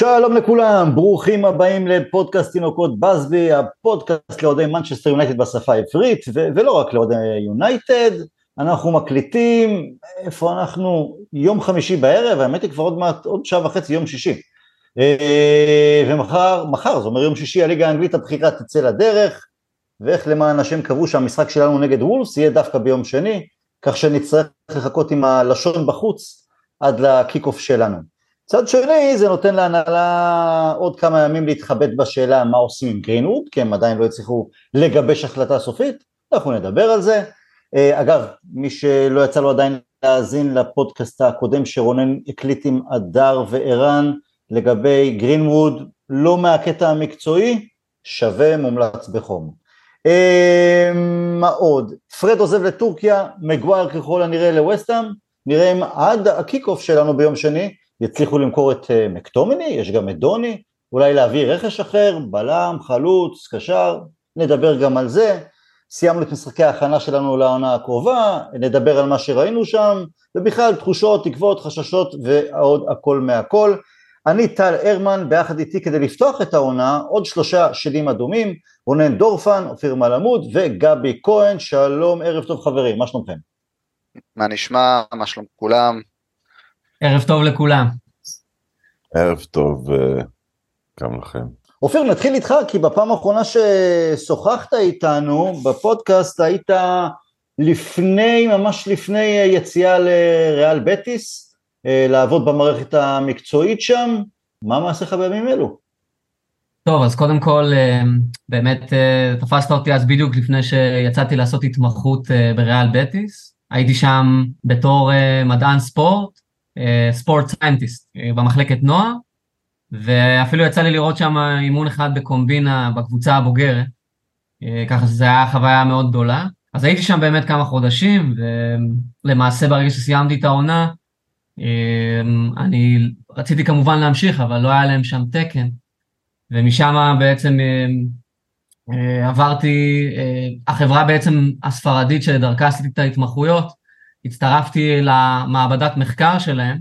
שלום לכולם, ברוכים הבאים לפודקאסט תינוקות בסבי, הפודקאסט לאוהדי מנצ'סטר יונייטד בשפה העברית, ו- ולא רק לאוהדי יונייטד, אנחנו מקליטים, איפה אנחנו? יום חמישי בערב, האמת היא כבר עוד מעט, עוד שעה וחצי, יום שישי. אה, ומחר, מחר, זאת אומרת יום שישי, הליגה האנגלית הבכירה תצא לדרך, ואיך למען השם קבעו שהמשחק שלנו נגד וולס יהיה דווקא ביום שני, כך שנצטרך לחכות עם הלשון בחוץ עד ל kick off שלנו. מצד שני זה נותן להנהלה עוד כמה ימים להתחבט בשאלה מה עושים עם גרינווד, כי הם עדיין לא הצליחו לגבש החלטה סופית, אנחנו נדבר על זה. אה, אגב, מי שלא יצא לו עדיין להאזין לפודקאסט הקודם שרונן הקליט עם הדר וערן לגבי גרינווד, לא מהקטע המקצועי, שווה מומלץ בחום. אה, מה עוד? פרד עוזב לטורקיה, מגווייר ככל הנראה לווסטהאם, נראה אם עד ה kick off שלנו ביום שני יצליחו למכור את אה, מקטומיניי, יש גם את דוני, אולי להביא רכש אחר, בלם, חלוץ, קשר, נדבר גם על זה. סיימנו את משחקי ההכנה שלנו לעונה הקרובה, נדבר על מה שראינו שם, ובכלל תחושות, תקוות, חששות ועוד הכל מהכל. אני טל הרמן, ביחד איתי כדי לפתוח את העונה, עוד שלושה שדים אדומים, רונן דורפן, אופיר מלמוד וגבי כהן, שלום, ערב טוב חברים, מה שלומכם? מה נשמע, מה שלום כולם? ערב טוב לכולם. ערב טוב אה, גם לכם. אופיר, נתחיל איתך, כי בפעם האחרונה ששוחחת איתנו בפודקאסט היית לפני, ממש לפני יציאה לריאל בטיס, אה, לעבוד במערכת המקצועית שם, מה מעשיך בימים אלו? טוב, אז קודם כל, אה, באמת תפסת אותי אז בדיוק לפני שיצאתי לעשות התמחות בריאל בטיס. הייתי שם בתור מדען ספורט, ספורט סיינטיסט אה, במחלקת נוער, ואפילו יצא לי לראות שם אימון אחד בקומבינה בקבוצה הבוגרת, אה, ככה שזו הייתה חוויה מאוד גדולה. אז הייתי שם באמת כמה חודשים, ולמעשה ברגע שסיימתי את העונה, אה, אני רציתי כמובן להמשיך, אבל לא היה להם שם תקן, ומשם בעצם עברתי, החברה בעצם הספרדית שלדרכה עשיתי את ההתמחויות, הצטרפתי למעבדת מחקר שלהם,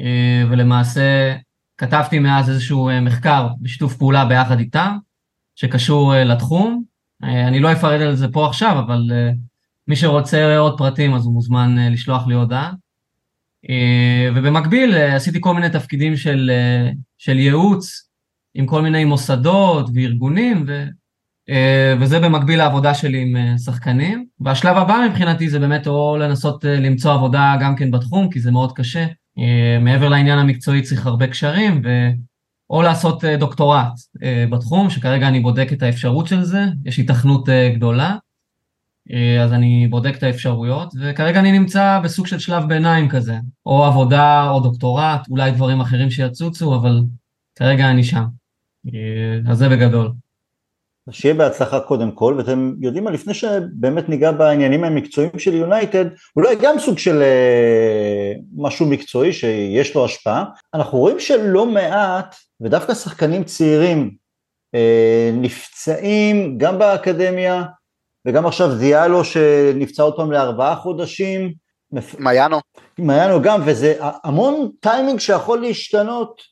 אה, ולמעשה כתבתי מאז איזשהו אה, מחקר בשיתוף פעולה ביחד איתם, שקשור אה, לתחום. אני לא אפרט על זה פה עכשיו, אבל מי שרוצה עוד פרטים אז הוא מוזמן לשלוח לי הודעה. ובמקביל עשיתי כל מיני תפקידים של, של ייעוץ עם כל מיני מוסדות וארגונים. אה, וזה במקביל לעבודה שלי עם אה, שחקנים. והשלב הבא מבחינתי זה באמת או לנסות אה, למצוא עבודה גם כן בתחום, כי זה מאוד קשה. מעבר לעניין המקצועי צריך הרבה קשרים, ו... או לעשות דוקטורט בתחום, שכרגע אני בודק את האפשרות של זה, יש התכנות גדולה, אז אני בודק את האפשרויות, וכרגע אני נמצא בסוג של שלב ביניים כזה, או עבודה או דוקטורט, אולי דברים אחרים שיצוצו, אבל כרגע אני שם. אז זה בגדול. שיהיה בהצלחה קודם כל, ואתם יודעים מה, לפני שבאמת ניגע בעניינים המקצועיים של יונייטד, אולי גם סוג של אה, משהו מקצועי שיש לו השפעה, אנחנו רואים שלא מעט, ודווקא שחקנים צעירים אה, נפצעים גם באקדמיה, וגם עכשיו דיאלו שנפצע עוד פעם לארבעה חודשים. מיינו. מיינו גם, וזה המון טיימינג שיכול להשתנות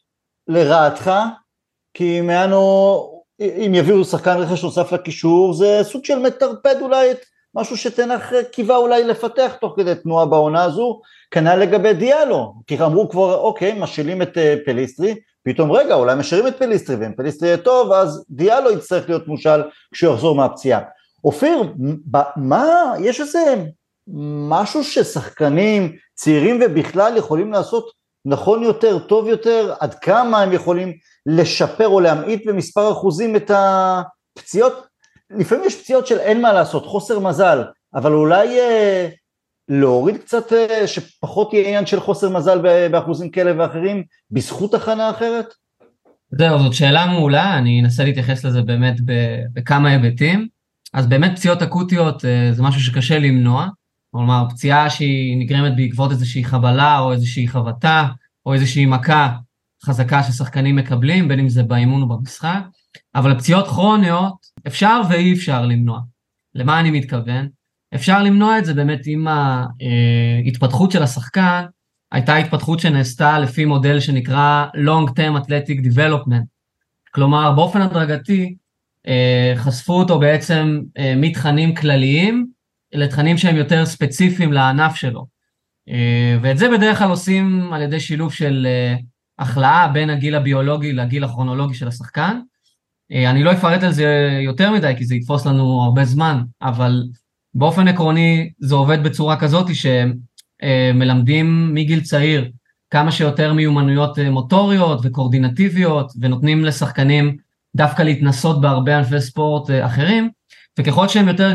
לרעתך, כי מיינו אם יביאו שחקן רכש נוסף לקישור, זה סוג של מטרפד אולי את משהו שטן האח קיווה אולי לפתח תוך כדי תנועה בעונה הזו, כנ"ל לגבי דיאלו, כי אמרו כבר אוקיי, משילים את אה, פליסטרי, פתאום רגע, אולי משאירים את פליסטרי, ואם פליסטרי יהיה טוב, אז דיאלו יצטרך להיות מושאל כשהוא יחזור מהפציעה. אופיר, מה, יש איזה משהו ששחקנים צעירים ובכלל יכולים לעשות נכון יותר, טוב יותר, עד כמה הם יכולים לשפר או להמעיט במספר אחוזים את הפציעות, לפעמים יש פציעות של אין מה לעשות, חוסר מזל, אבל אולי אה, להוריד קצת, אה, שפחות יהיה עניין של חוסר מזל באחוזים כאלה ואחרים, בזכות הכנה אחרת? זהו, זאת שאלה מעולה, אני אנסה להתייחס לזה באמת בכמה היבטים. אז באמת פציעות אקוטיות אה, זה משהו שקשה למנוע, כלומר פציעה שהיא נגרמת בעקבות איזושהי חבלה או איזושהי חבטה או איזושהי מכה חזקה ששחקנים מקבלים, בין אם זה באימון או במשחק, אבל פציעות כרוניות אפשר ואי אפשר למנוע. למה אני מתכוון? אפשר למנוע את זה באמת עם ההתפתחות של השחקן, הייתה התפתחות שנעשתה לפי מודל שנקרא Long Term Athletic Development. כלומר, באופן הדרגתי, אה, חשפו אותו בעצם אה, מתכנים כלליים לתכנים שהם יותר ספציפיים לענף שלו. אה, ואת זה בדרך כלל עושים על ידי שילוב של החלאה בין הגיל הביולוגי לגיל הכרונולוגי של השחקן. אני לא אפרט על זה יותר מדי כי זה יתפוס לנו הרבה זמן, אבל באופן עקרוני זה עובד בצורה כזאת שמלמדים מגיל צעיר כמה שיותר מיומנויות מוטוריות וקורדינטיביות ונותנים לשחקנים דווקא להתנסות בהרבה ענפי ספורט אה, אחרים, וככל שהם יותר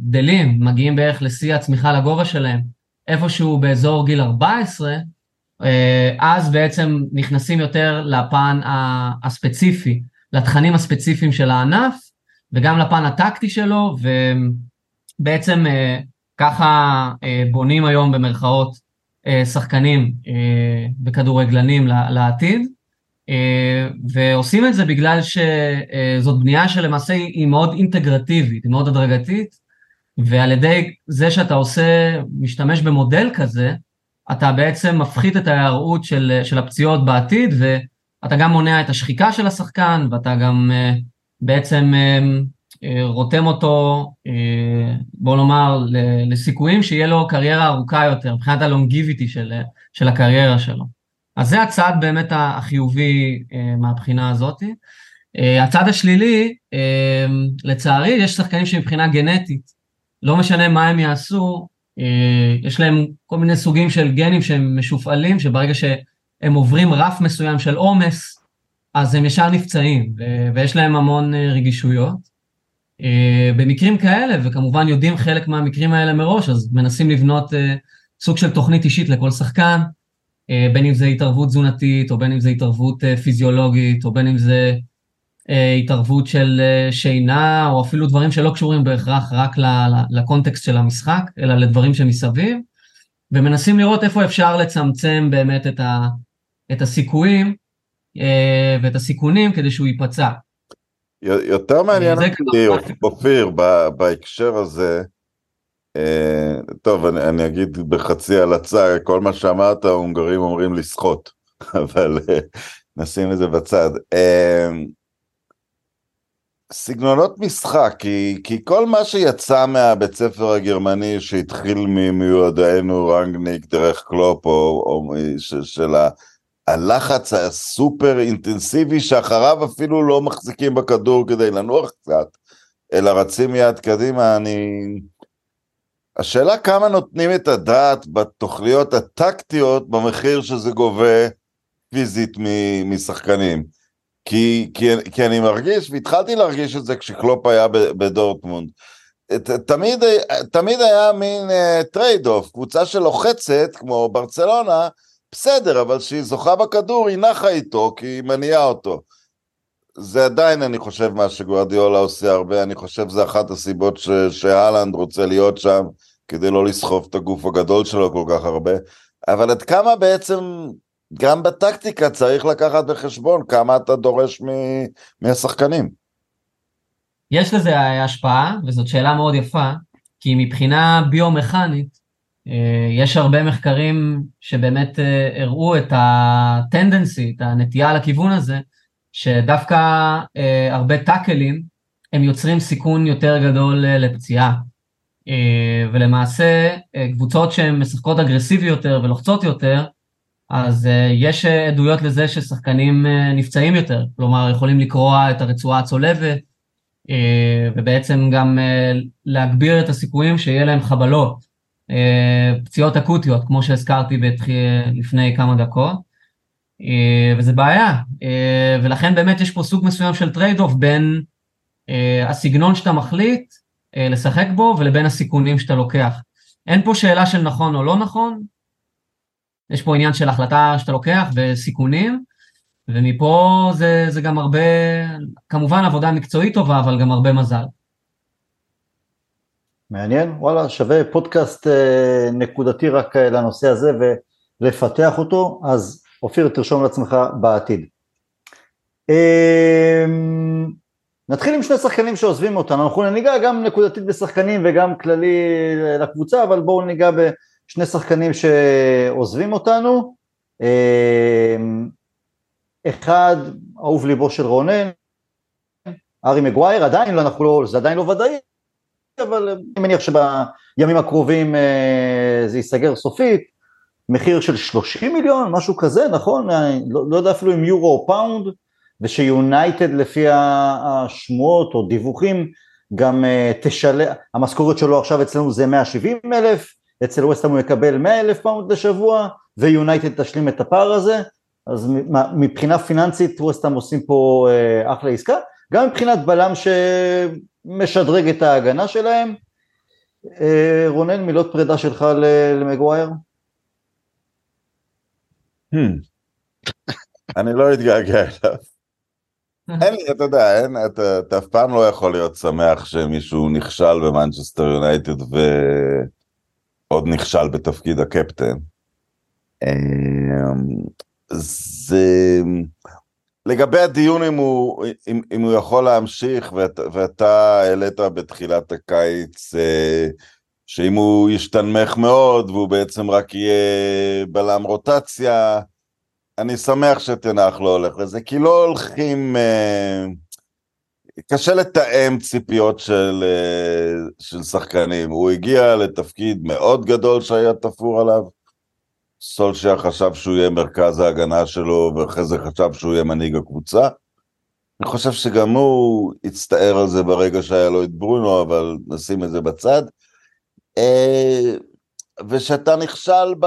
גדלים, מגיעים בערך לשיא הצמיחה לגובה שלהם, איפשהו באזור גיל 14, אה, אז בעצם נכנסים יותר לפן הספציפי, לתכנים הספציפיים של הענף, וגם לפן הטקטי שלו, ובעצם אה, ככה בונים היום במרכאות שחקנים וכדורגלנים לעתיד. אה, ועושים את זה בגלל שזאת בנייה שלמעשה היא מאוד אינטגרטיבית, היא מאוד הדרגתית, ועל ידי זה שאתה עושה, משתמש במודל כזה, אתה בעצם מפחית את ההיארעות של, של הפציעות בעתיד, ואתה גם מונע את השחיקה של השחקן, ואתה גם אה, בעצם אה, רותם אותו, בוא נאמר, לסיכויים שיהיה לו קריירה ארוכה יותר, מבחינת הלונגיביטי של, של הקריירה שלו. אז זה הצד באמת החיובי אה, מהבחינה הזאת. אה, הצד השלילי, אה, לצערי, יש שחקנים שמבחינה גנטית, לא משנה מה הם יעשו, יש להם כל מיני סוגים של גנים שהם משופעלים, שברגע שהם עוברים רף מסוים של עומס, אז הם ישר נפצעים, ויש להם המון רגישויות. במקרים כאלה, וכמובן יודעים חלק מהמקרים האלה מראש, אז מנסים לבנות סוג של תוכנית אישית לכל שחקן, אה, בין אם זה התערבות תזונתית, או בין אם זה התערבות אה, פיזיולוגית, או בין אם זה אה, התערבות של שינה, או אפילו דברים שלא קשורים בהכרח רק לקונטקסט של המשחק, אלא לדברים שמסביב, ומנסים לראות איפה אפשר לצמצם באמת את, ה, את הסיכויים ואת הסיכונים כדי שהוא ייפצע. יותר מעניין אותי, אופיר, בהקשר הזה, אה, טוב, אני, אני אגיד בחצי הלצה, כל מה שאמרת, ההונגרים אומרים לסחוט, אבל אה, נשים את זה בצד. סגנונות משחק, כי, כי כל מה שיצא מהבית ספר הגרמני שהתחיל ממיועדנו רנגניק דרך קלופ, או, או ש, של ה, הלחץ הסופר אינטנסיבי שאחריו אפילו לא מחזיקים בכדור כדי לנוח קצת, אלא רצים מיד קדימה, אני... השאלה כמה נותנים את הדעת בתוכניות הטקטיות במחיר שזה גובה פיזית משחקנים. כי, כי, כי אני מרגיש, והתחלתי להרגיש את זה כשקלופ היה בדורטמונד. תמיד, תמיד היה מין trade אה, off, קבוצה שלוחצת, כמו ברצלונה, בסדר, אבל כשהיא זוכה בכדור היא נחה איתו, כי היא מניעה אותו. זה עדיין, אני חושב, מה שגוארדיולה עושה הרבה, אני חושב שזה אחת הסיבות ש- שהאלנד רוצה להיות שם, כדי לא לסחוב את הגוף הגדול שלו כל כך הרבה, אבל עד כמה בעצם, גם בטקטיקה צריך לקחת בחשבון כמה אתה דורש מ- מהשחקנים. יש לזה השפעה, וזאת שאלה מאוד יפה, כי מבחינה ביומכנית, אה, יש הרבה מחקרים שבאמת אה, הראו את הטנדנסי, את הנטייה לכיוון הזה, שדווקא אה, הרבה טאקלים הם יוצרים סיכון יותר גדול לפציעה. ולמעשה קבוצות שהן משחקות אגרסיבי יותר ולוחצות יותר, אז יש עדויות לזה ששחקנים נפצעים יותר, כלומר יכולים לקרוע את הרצועה הצולבת, ובעצם גם להגביר את הסיכויים שיהיה להם חבלות, פציעות אקוטיות, כמו שהזכרתי לפני כמה דקות. אה, וזה בעיה, אה, ולכן באמת יש פה סוג מסוים של trade off בין אה, הסגנון שאתה מחליט לשחק בו ולבין הסיכונים שאתה לוקח. אין פה שאלה של נכון או לא נכון, יש פה עניין של החלטה שאתה לוקח וסיכונים, ומפה זה, זה גם הרבה, כמובן עבודה מקצועית טובה, אבל גם הרבה מזל. מעניין, וואלה, שווה פודקאסט נקודתי רק לנושא הזה ולפתח אותו, אז אופיר, תרשום לעצמך בעתיד. אמ, נתחיל עם שני שחקנים שעוזבים אותנו, אנחנו ניגע גם נקודתית בשחקנים וגם כללי לקבוצה, אבל בואו ניגע שני שחקנים שעוזבים אותנו, אה, אחד אהוב ליבו של רונן, הארי מגווייר, עדיין לא, אנחנו לא, זה עדיין לא ודאי, אבל אני מניח שבימים הקרובים אה, זה ייסגר סופית, מחיר של 30 מיליון, משהו כזה, נכון? לא, לא יודע אפילו אם יורו או פאונד, ושיונייטד לפי השמועות או דיווחים גם אה, תשלם, המשכורת שלו עכשיו אצלנו זה 170 אלף, אצל ווסטהאם הוא יקבל 100 אלף פאונד לשבוע, ויונייטד תשלים את הפער הזה, אז מבחינה פיננסית ווסטהאם עושים פה אה, אחלה עסקה, גם מבחינת בלם שמשדרג את ההגנה שלהם. אה, רונן, מילות פרידה שלך למגווייר? המ. אני לא אתגעגע אליו. אתה יודע, אתה, אתה אף פעם לא יכול להיות שמח שמישהו נכשל במנצ'סטר יונייטד ועוד נכשל בתפקיד הקפטן. אמ, זה... לגבי הדיון אם הוא, אם, אם הוא יכול להמשיך, ואת, ואתה העלית בתחילת הקיץ אה, שאם הוא ישתנמך מאוד והוא בעצם רק יהיה בלם רוטציה, אני שמח שתנח לא הולך לזה, כי לא הולכים... אה, קשה לתאם ציפיות של, אה, של שחקנים. הוא הגיע לתפקיד מאוד גדול שהיה תפור עליו. סולשיה חשב שהוא יהיה מרכז ההגנה שלו, ואחרי זה חשב שהוא יהיה מנהיג הקבוצה. אני חושב שגם הוא הצטער על זה ברגע שהיה לו את ברונו, אבל נשים את זה בצד. אה, וכשאתה נכשל ב,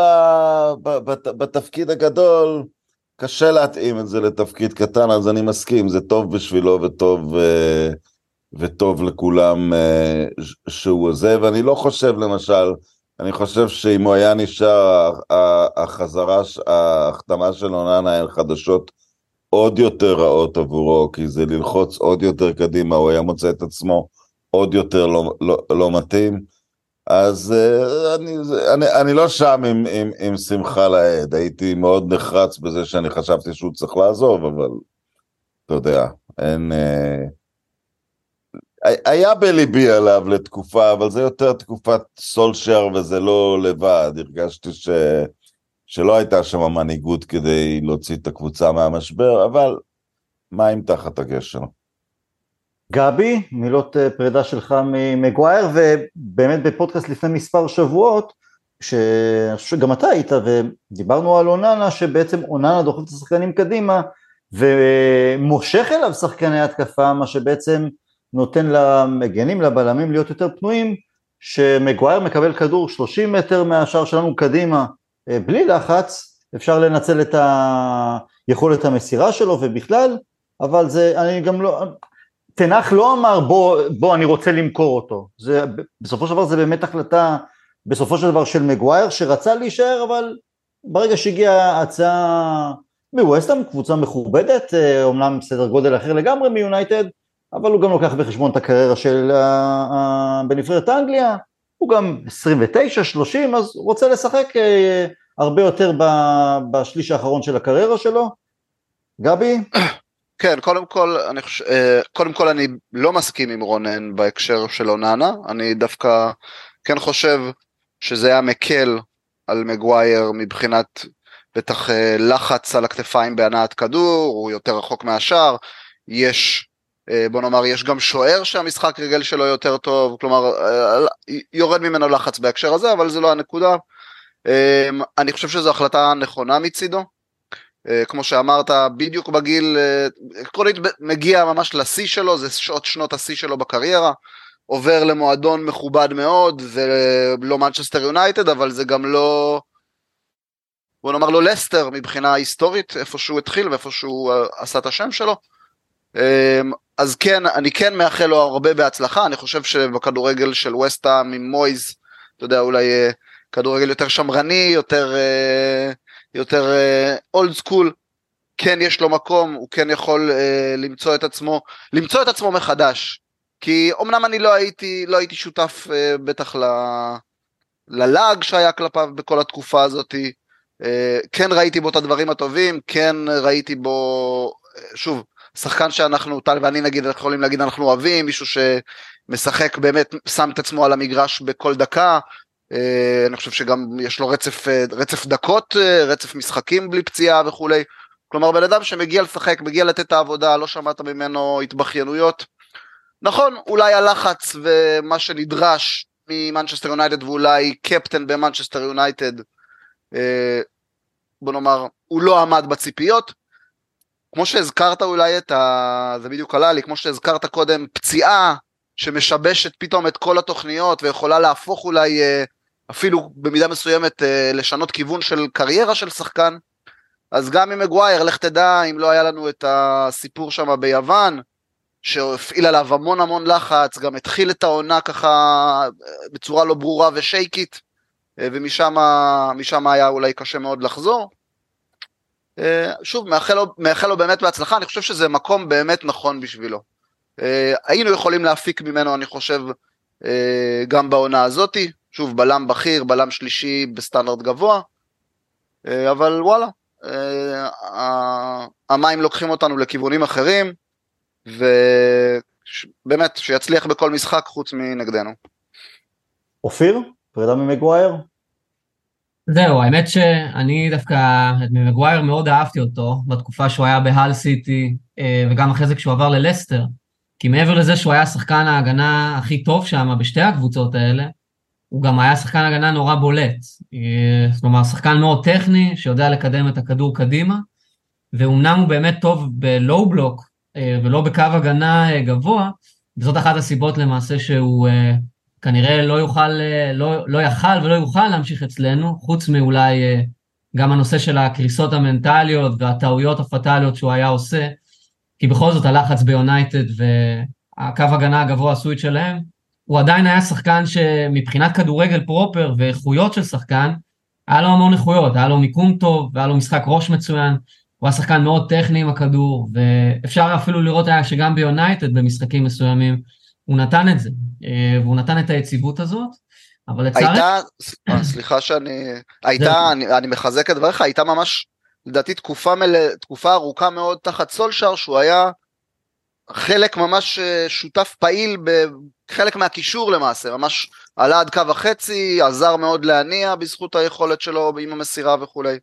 ב, ב, בתפקיד הגדול, קשה להתאים את זה לתפקיד קטן, אז אני מסכים, זה טוב בשבילו וטוב, אה, וטוב לכולם אה, שהוא עוזב. אני לא חושב למשל, אני חושב שאם הוא היה נשאר, החזרה, ההחתמה של אוננה הן חדשות עוד יותר רעות עבורו, כי זה ללחוץ עוד יותר קדימה, הוא היה מוצא את עצמו עוד יותר לא, לא, לא מתאים. אז uh, אני, אני, אני לא שם עם, עם, עם שמחה לאיד, הייתי מאוד נחרץ בזה שאני חשבתי שהוא צריך לעזוב, אבל אתה יודע, אין... Uh, היה בליבי עליו לתקופה, אבל זה יותר תקופת סולשר וזה לא לבד, הרגשתי ש, שלא הייתה שם מנהיגות כדי להוציא את הקבוצה מהמשבר, אבל מים תחת הגשר. גבי, מילות אה, פרידה שלך ממגווייר, ובאמת בפודקאסט לפני מספר שבועות, שגם אתה היית, ודיברנו על אוננה, שבעצם אוננה דוחף את השחקנים קדימה, ומושך אליו שחקני התקפה, מה שבעצם נותן למגנים, לבלמים להיות יותר פנויים, שמגווייר מקבל כדור 30 מטר מהשאר שלנו קדימה, אה, בלי לחץ, אפשר לנצל את היכולת המסירה שלו ובכלל, אבל זה, אני גם לא, תנח לא אמר בוא, בוא אני רוצה למכור אותו, זה, בסופו של דבר זה באמת החלטה בסופו של דבר של מגווייר שרצה להישאר אבל ברגע שהגיעה הצעה מווסטהאם, קבוצה מכובדת, אומנם אה, סדר גודל אחר לגמרי מיונייטד, אבל הוא גם לוקח בחשבון את הקריירה של uh, בנבחרת אנגליה, הוא גם 29-30 אז הוא רוצה לשחק הרבה יותר בשליש האחרון של הקריירה שלו. גבי? כן, קודם כל, אני חושב, אה, קודם כל אני לא מסכים עם רונן בהקשר של אוננה, אני דווקא כן חושב שזה היה מקל על מגווייר מבחינת בטח אה, לחץ על הכתפיים בהנעת כדור, הוא יותר רחוק מהשאר, יש, אה, בוא נאמר, יש גם שוער שהמשחק רגל שלו יותר טוב, כלומר, יורד ממנו לחץ בהקשר הזה, אבל זה לא הנקודה. אני חושב שזו החלטה נכונה מצידו, כמו שאמרת, בדיוק בגיל, אה, עקרונית מגיע ממש לשיא שלו, זה שעות שנות השיא שלו בקריירה, עובר למועדון מכובד מאוד, זה לא מנצ'סטר יונייטד, אבל זה גם לא, בוא נאמר לו לסטר מבחינה היסטורית, איפה שהוא התחיל ואיפה שהוא אה, עשה את השם שלו. אז כן, אני כן מאחל לו הרבה בהצלחה, אני חושב שבכדורגל של וסטהאם עם מויז, אתה יודע, אולי כדורגל יותר שמרני, יותר... יותר אולד uh, סקול, כן יש לו מקום, הוא כן יכול uh, למצוא את עצמו, למצוא את עצמו מחדש. כי אמנם אני לא הייתי, לא הייתי שותף uh, בטח ל, ללעג שהיה כלפיו בכל התקופה הזאת, uh, כן ראיתי בו את הדברים הטובים, כן ראיתי בו, שוב, שחקן שאנחנו, טל ואני נגיד, אנחנו יכולים להגיד אנחנו אוהבים, מישהו שמשחק באמת, שם את עצמו על המגרש בכל דקה, אה, אני חושב שגם יש לו רצף, אה, רצף דקות, אה, רצף משחקים בלי פציעה וכולי. כלומר, בן אדם שמגיע לשחק, מגיע לתת את העבודה, לא שמעת ממנו התבכיינויות. נכון, אולי הלחץ ומה שנדרש ממנצ'סטר יונייטד ואולי קפטן במנצ'סטר יונייטד, בוא נאמר, הוא לא עמד בציפיות. כמו שהזכרת אולי את ה... זה בדיוק עלה לי, כמו שהזכרת קודם, פציעה שמשבשת פתאום את כל התוכניות ויכולה להפוך אולי אפילו במידה מסוימת לשנות כיוון של קריירה של שחקן. אז גם עם מגווייר, לך תדע אם לא היה לנו את הסיפור שם ביוון, שהפעיל עליו המון המון לחץ, גם התחיל את העונה ככה בצורה לא ברורה ושייקית, ומשם היה אולי קשה מאוד לחזור. שוב, מאחל לו, מאחל לו באמת בהצלחה, אני חושב שזה מקום באמת נכון בשבילו. היינו יכולים להפיק ממנו, אני חושב, גם בעונה הזאתי, שוב, בלם בכיר, בלם שלישי בסטנדרט גבוה, אבל וואלה, Uh, המים לוקחים אותנו לכיוונים אחרים, ובאמת, שיצליח בכל משחק חוץ מנגדנו. אופיר, פרידה ממגווייר? זהו, האמת שאני דווקא את ממגווייר מאוד אהבתי אותו בתקופה שהוא היה בהל סיטי, אה, וגם אחרי זה כשהוא עבר ללסטר. כי מעבר לזה שהוא היה שחקן ההגנה הכי טוב שם בשתי הקבוצות האלה, הוא גם היה שחקן הגנה נורא בולט. אה, כלומר, שחקן מאוד טכני, שיודע לקדם את הכדור קדימה, ואומנם הוא באמת טוב בלואו בלוק, אה, ולא בקו הגנה אה, גבוה, וזאת אחת הסיבות למעשה שהוא כנראה לא יוכל, לא, לא יכל ולא יוכל להמשיך אצלנו, חוץ מאולי גם הנושא של הקריסות המנטליות והטעויות הפטאליות שהוא היה עושה, כי בכל זאת הלחץ ביונייטד והקו הגנה הגבוה עשו את שלהם, הוא עדיין היה שחקן שמבחינת כדורגל פרופר ואיכויות של שחקן, היה לו המון איכויות, היה לו מיקום טוב, והיה לו משחק ראש מצוין, הוא היה שחקן מאוד טכני עם הכדור, ואפשר אפילו לראות היה שגם ביונייטד במשחקים מסוימים, הוא נתן את זה, אה, והוא נתן את היציבות הזאת, אבל לצערי... הייתה, אה, סליחה שאני, הייתה, אני, אני מחזק את דבריך, הייתה ממש, לדעתי תקופה, מל... תקופה ארוכה מאוד תחת סולשר, שהוא היה חלק ממש אה, שותף פעיל בחלק מהקישור למעשה, ממש עלה עד קו החצי, עזר מאוד להניע בזכות היכולת שלו עם המסירה וכולי.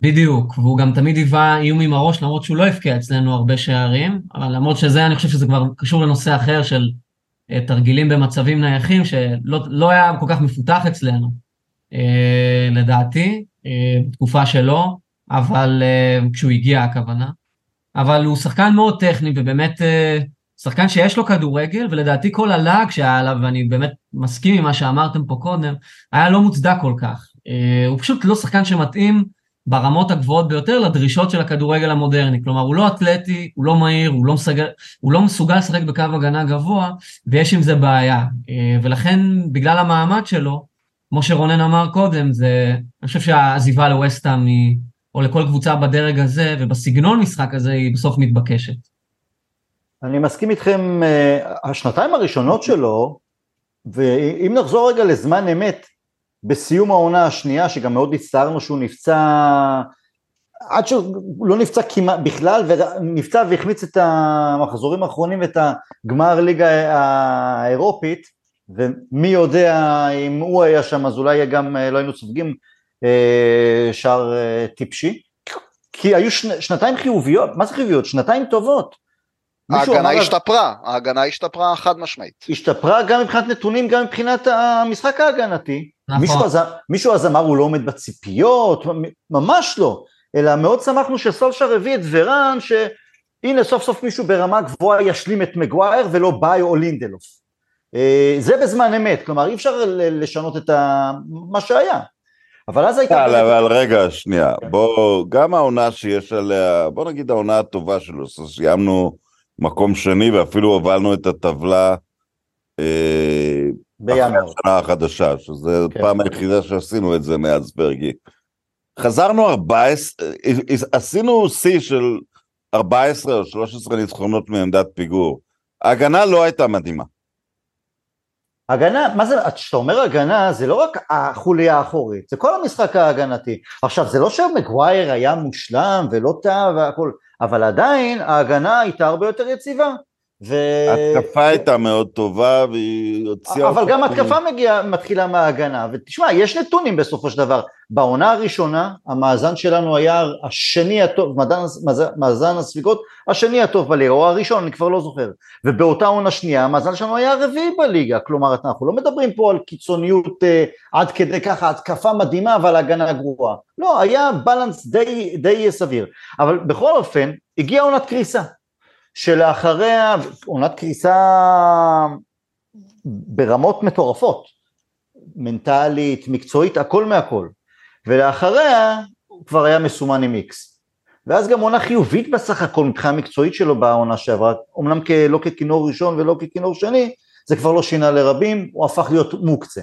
בדיוק, והוא גם תמיד היווה איום עם הראש, למרות שהוא לא הבקיע אצלנו הרבה שערים, אבל למרות שזה, אני חושב שזה כבר קשור לנושא אחר של אה, תרגילים במצבים נייחים, שלא לא היה כל כך מפותח אצלנו, אה, לדעתי, בתקופה שלו, אבל כשהוא הגיע הכוונה. אבל הוא שחקן מאוד טכני, ובאמת אה, שחקן שיש לו כדורגל, ולדעתי כל הלעג שהיה עליו, ואני באמת מסכים עם מה שאמרתם פה קודם, היה לא מוצדק כל כך. אה, הוא פשוט לא שחקן שמתאים ברמות הגבוהות ביותר לדרישות של הכדורגל המודרני. כלומר, הוא לא אתלטי, הוא לא מהיר, הוא לא, מסגל, הוא לא מסוגל לשחק בקו הגנה גבוה, ויש עם זה בעיה. אה, ולכן, בגלל המעמד שלו, כמו שרונן אמר קודם, זה, אני חושב שהעזיבה לווסטהאם היא או לכל קבוצה בדרג הזה ובסגנון משחק הזה היא בסוף מתבקשת. אני מסכים איתכם, אה, השנתיים הראשונות שלו, ואם נחזור רגע לזמן אמת, בסיום העונה השנייה, שגם מאוד הצטערנו שהוא נפצע, עד שהוא לא נפצע כמעט בכלל, ונפצע והחמיץ את המחזורים האחרונים ואת הגמר ליגה האירופית, ומי יודע אם הוא היה שם אז אולי גם אה, לא היינו סופגים אה, שער אה, טיפשי, כי היו שנתיים חיוביות, מה זה חיוביות? שנתיים טובות. ההגנה השתפרה, ההגנה השתפרה חד משמעית. השתפרה גם מבחינת נתונים, גם מבחינת המשחק ההגנתי. נכון. מישהו אז, מישהו אז אמר הוא לא עומד בציפיות, ממש לא, אלא מאוד שמחנו שסולשר הביא את ורן, שהנה סוף סוף מישהו ברמה גבוהה ישלים את מגווייר ולא ביי או לינדלוף. אה, זה בזמן אמת, כלומר אי אפשר לשנות את מה שהיה. אבל אז הייתה... אבל, אבל רגע, שנייה. בוא, גם העונה שיש עליה, בוא נגיד העונה הטובה שלו, סיימנו מקום שני ואפילו הובלנו את הטבלה אה, בינואר. השנה החדשה, שזו כן. הפעם היחידה שעשינו את זה מאז ברגי. חזרנו 14, עשינו שיא של 14 או 13 ניצחונות מעמדת פיגור. ההגנה לא הייתה מדהימה. הגנה, מה זה, כשאתה אומר הגנה, זה לא רק החוליה האחורית, זה כל המשחק ההגנתי. עכשיו, זה לא שמגווייר היה מושלם ולא טעה והכל, אבל עדיין ההגנה הייתה הרבה יותר יציבה. ו... ההתקפה הייתה מאוד טובה והיא הוציאה... אבל גם התקפה מגיעה, מתחילה מההגנה, ותשמע, יש נתונים בסופו של דבר. בעונה הראשונה, המאזן שלנו היה השני הטוב, מאזן, מאזן הספיגות, השני הטוב בליגה, או הראשון, אני כבר לא זוכר. ובאותה עונה שנייה, המאזן שלנו היה הרביעי בליגה, כלומר, אנחנו לא מדברים פה על קיצוניות אה, עד כדי ככה, התקפה מדהימה, אבל הגנה גרועה. לא, היה בלנס די, די סביר. אבל בכל אופן, הגיעה עונת קריסה. שלאחריה עונת קריסה ברמות מטורפות, מנטלית, מקצועית, הכל מהכל, ולאחריה הוא כבר היה מסומן עם איקס. ואז גם עונה חיובית בסך הכל מבחינה מקצועית שלו בעונה שעברה, אמנם לא ככינור ראשון ולא ככינור שני, זה כבר לא שינה לרבים, הוא הפך להיות מוקצה.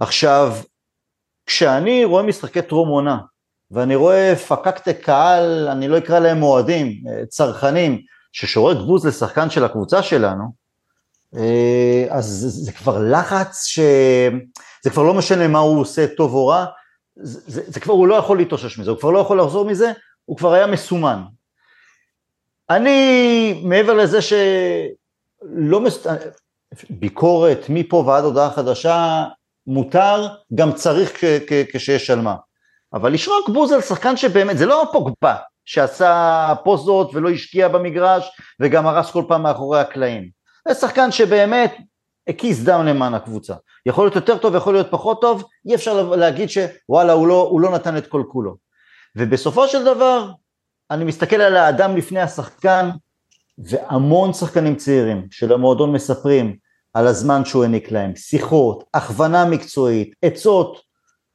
עכשיו, כשאני רואה משחקי טרום עונה, ואני רואה פקקטי קהל, אני לא אקרא להם אוהדים, צרכנים, ששורק בוז לשחקן של הקבוצה שלנו, אה, אז זה, זה כבר לחץ ש... זה כבר לא משנה מה הוא עושה טוב או רע, זה, זה, זה כבר, הוא לא יכול להתאושש מזה, הוא כבר לא יכול לחזור מזה, הוא כבר היה מסומן. אני, מעבר לזה שלא מס... ביקורת מפה ועד הודעה חדשה, מותר, גם צריך כשיש על מה. אבל לשרוק בוז על שחקן שבאמת, זה לא פוגבה, שעשה פוזות ולא השקיע במגרש וגם הרס כל פעם מאחורי הקלעים. זה שחקן שבאמת הקיס דם למען הקבוצה. יכול להיות יותר טוב, יכול להיות פחות טוב, אי אפשר להגיד שוואלה הוא לא, הוא לא נתן את כל כולו. ובסופו של דבר אני מסתכל על האדם לפני השחקן והמון שחקנים צעירים של המועדון מספרים על הזמן שהוא העניק להם, שיחות, הכוונה מקצועית, עצות,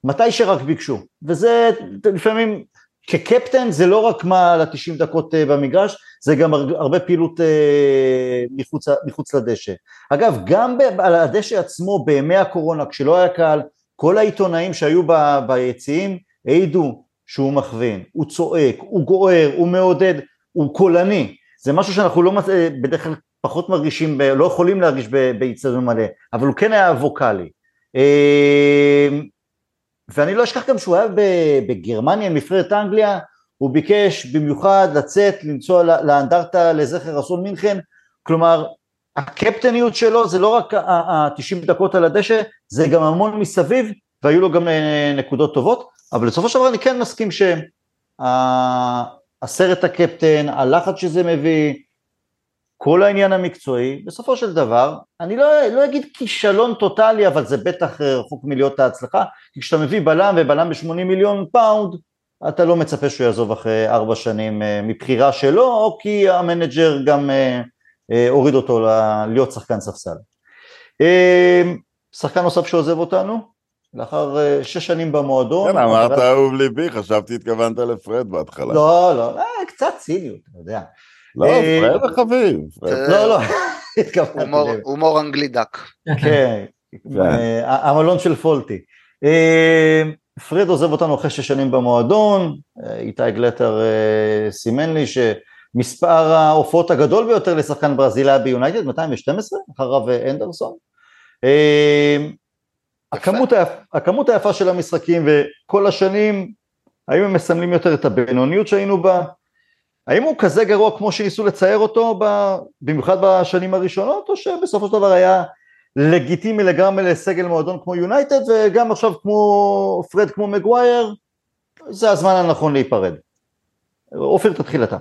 מתי שרק ביקשו, וזה לפעמים כקפטן זה לא רק מה ל-90 דקות אה, במגרש, זה גם הרבה פעילות אה, מחוץ, מחוץ לדשא. אגב, גם על הדשא עצמו בימי הקורונה, כשלא היה קהל, כל העיתונאים שהיו ב, ביציעים העידו שהוא מכווין, הוא צועק, הוא גוער, הוא מעודד, הוא קולני. זה משהו שאנחנו לא, אה, בדרך כלל פחות מרגישים, לא יכולים להרגיש ביצרים מלא, אבל הוא כן היה ווקאלי. ואני לא אשכח גם שהוא היה בגרמניה, מפרדת אנגליה, הוא ביקש במיוחד לצאת, לנסוע לאנדרטה לזכר אסון מינכן, כלומר הקפטניות שלו זה לא רק ה-90 דקות על הדשא, זה גם המון מסביב, והיו לו גם אה, נקודות טובות, אבל בסופו של דבר אני כן מסכים שהסרט הקפטן, הלחץ שזה מביא, כל העניין המקצועי, בסופו של דבר, אני לא, לא אגיד כישלון טוטאלי, אבל זה בטח אה, רחוק מלהיות ההצלחה, כי כשאתה מביא בלם ובלם ב-80 מיליון פאונד, אתה לא מצפה שהוא יעזוב אחרי ארבע שנים אה, מבחירה שלו, או כי המנג'ר גם אה, הוריד אותו להיות שחקן ספסל. שחקן נוסף שעוזב אותנו, לאחר שש שנים במועדון. כן, אמרת אהוב ליבי, חשבתי התכוונת לפרד בהתחלה. לא, לא, קצת ציניות, אתה יודע. לא, אה, פרד החביב. לא, לא, הומור אנגלי דק. כן, כן. אה, המלון של פולטי. אה, פרד עוזב אותנו אחרי שש שנים במועדון, איתי גלטר סימן לי שמספר ההופעות הגדול ביותר לשחקן ברזילאי ביונייטד, 212, אחריו אנדרסון. הכמות, הכמות היפה של המשחקים וכל השנים, האם הם מסמלים יותר את הבינוניות שהיינו בה, האם הוא כזה גרוע כמו שניסו לצייר אותו. במיוחד בשנים הראשונות, או שבסופו של דבר היה לגיטימי לגמרי לסגל מועדון כמו יונייטד, וגם עכשיו כמו פרד כמו מגווייר, זה הזמן הנכון להיפרד. אופיר, תתחיל אתה.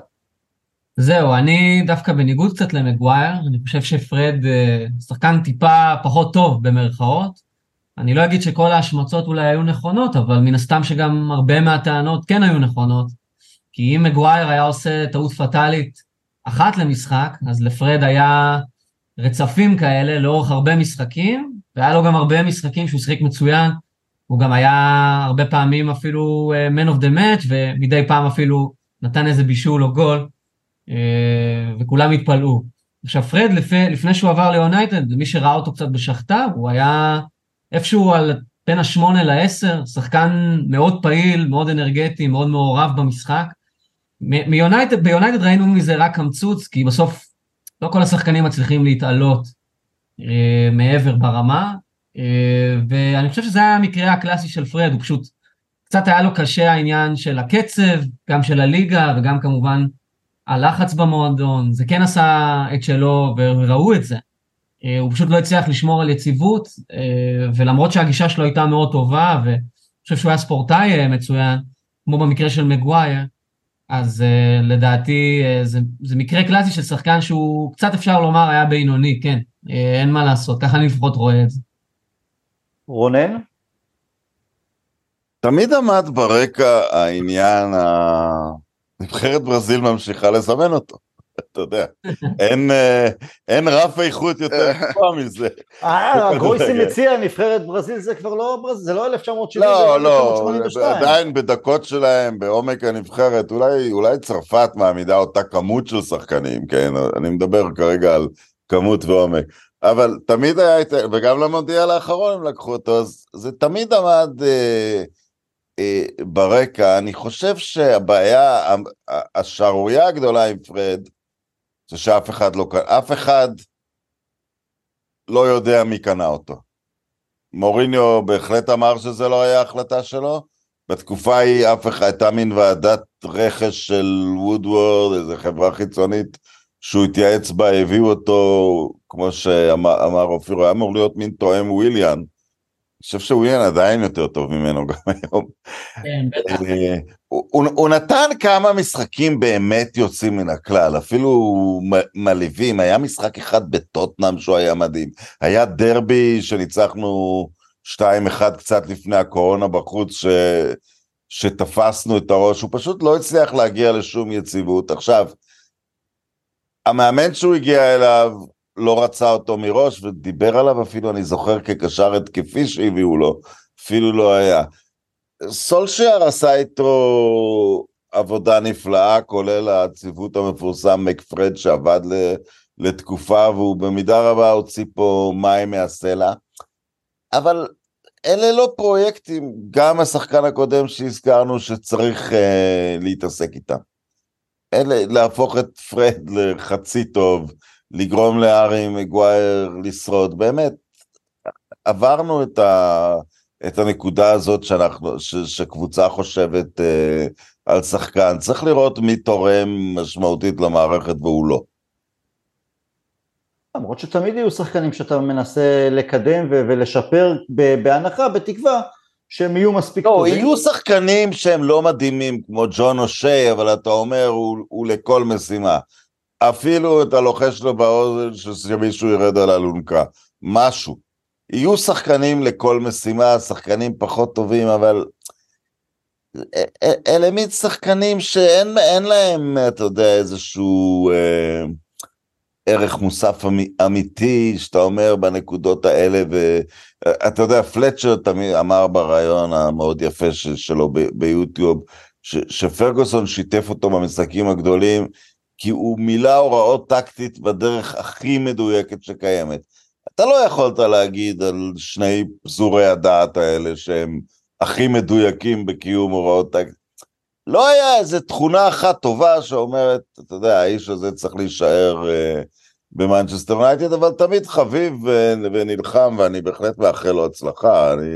זהו, אני דווקא בניגוד קצת למגווייר, אני חושב שפרד אה, שחקן טיפה פחות טוב במרכאות. אני לא אגיד שכל ההשמצות אולי היו נכונות, אבל מן הסתם שגם הרבה מהטענות כן היו נכונות. כי אם מגווייר היה עושה טעות פטאלית אחת למשחק, אז לפרד היה רצפים כאלה לאורך הרבה משחקים, והיה לו גם הרבה משחקים שהוא שיחק מצוין, הוא גם היה הרבה פעמים אפילו uh, man of the match, ומדי פעם אפילו נתן איזה בישול או גול, uh, וכולם התפלאו. עכשיו פרד, לפני, לפני שהוא עבר ליונייטד, מי שראה אותו קצת בשחטאר, הוא היה איפשהו על בין השמונה לעשר, שחקן מאוד פעיל, מאוד אנרגטי, מאוד מעורב במשחק. מיונייטד, ביונייטד ראינו מזה רק קמצוץ, כי בסוף לא כל השחקנים מצליחים להתעלות אה, מעבר ברמה, אה, ואני חושב שזה היה המקרה הקלאסי של פרד, הוא פשוט, קצת היה לו קשה העניין של הקצב, גם של הליגה וגם כמובן הלחץ במועדון, זה כן עשה את שלו וראו את זה. אה, הוא פשוט לא הצליח לשמור על יציבות, אה, ולמרות שהגישה שלו הייתה מאוד טובה, ואני חושב שהוא היה ספורטאי אה, מצוין, כמו במקרה של מגווייר, אז לדעתי זה, זה מקרה קלאסי של שחקן שהוא קצת אפשר לומר היה בינוני, כן, אין מה לעשות, ככה אני לפחות רואה את זה. רונן? תמיד עמד ברקע העניין, נבחרת ברזיל ממשיכה לזמן אותו. אתה יודע, אין, אה, אין רף איכות יותר גבוה מזה. אה, גרויסי מציע נבחרת ברזיל זה כבר לא ברזיל, זה לא 1970, לא, לא, עדיין בדקות שלהם, בעומק הנבחרת, אולי, אולי צרפת מעמידה אותה כמות של שחקנים, כן? אני מדבר כרגע על כמות ועומק. אבל תמיד היה, וגם למונדיאל האחרון הם לקחו אותו, אז זה תמיד עמד אה, אה, ברקע. אני חושב שהבעיה, השערורייה הגדולה עם פרד, זה שאף אחד לא, אף אחד לא יודע מי קנה אותו. מוריניו בהחלט אמר שזה לא היה החלטה שלו, בתקופה ההיא אף אחד, הייתה מין ועדת רכש של וודוורד, איזו חברה חיצונית שהוא התייעץ בה, הביאו אותו, כמו שאמר אופיר, היה אמור להיות מין תואם וויליאן, חושב שוויליאן עדיין יותר טוב ממנו גם היום. כן, בטח. אה, הוא, הוא נתן כמה משחקים באמת יוצאים מן הכלל, אפילו מלהיבים, היה משחק אחד בטוטנאם שהוא היה מדהים, היה דרבי שניצחנו 2-1 קצת לפני הקורונה בחוץ, ש... שתפסנו את הראש, הוא פשוט לא הצליח להגיע לשום יציבות. עכשיו, המאמן שהוא הגיע אליו, לא רצה אותו מראש ודיבר עליו אפילו, אני זוכר, כקשר התקפי שהביאו לו, אפילו לא היה. סולשייר עשה איתו עבודה נפלאה, כולל הציוות המפורסם מקפרד שעבד לתקופה, והוא במידה רבה הוציא פה מים מהסלע. אבל אלה לא פרויקטים, גם השחקן הקודם שהזכרנו שצריך uh, להתעסק איתם. אלה, להפוך את פרד לחצי טוב, לגרום לארי מגווייר לשרוד, באמת, עברנו את, ה, את הנקודה הזאת שאנחנו, ש, שקבוצה חושבת אה, על שחקן, צריך לראות מי תורם משמעותית למערכת והוא לא. למרות שתמיד יהיו שחקנים שאתה מנסה לקדם ו- ולשפר בהנחה, בתקווה שהם יהיו מספיק לא, טובים. יהיו שחקנים שהם לא מדהימים כמו ג'ון אושי, אבל אתה אומר הוא, הוא לכל משימה. אפילו את הלוחש לו באוזן שמישהו ירד על אלונקה, משהו. יהיו שחקנים לכל משימה, שחקנים פחות טובים, אבל אלה מין שחקנים שאין להם, אתה יודע, איזשהו אה, ערך מוסף אמיתי, שאתה אומר בנקודות האלה, ואתה יודע, פלצ'ר תמיד אמר בריאיון המאוד יפה שלו ביוטיוב, שפרגוסון שיתף אותו במשחקים הגדולים, כי הוא מילא הוראות טקטית בדרך הכי מדויקת שקיימת. אתה לא יכולת להגיד על שני פזורי הדעת האלה שהם הכי מדויקים בקיום הוראות טקטית. לא היה איזה תכונה אחת טובה שאומרת, אתה יודע, האיש הזה צריך להישאר uh, במנצ'סטר יונייטד, אבל תמיד חביב ונלחם, ואני בהחלט מאחל לו הצלחה. אני,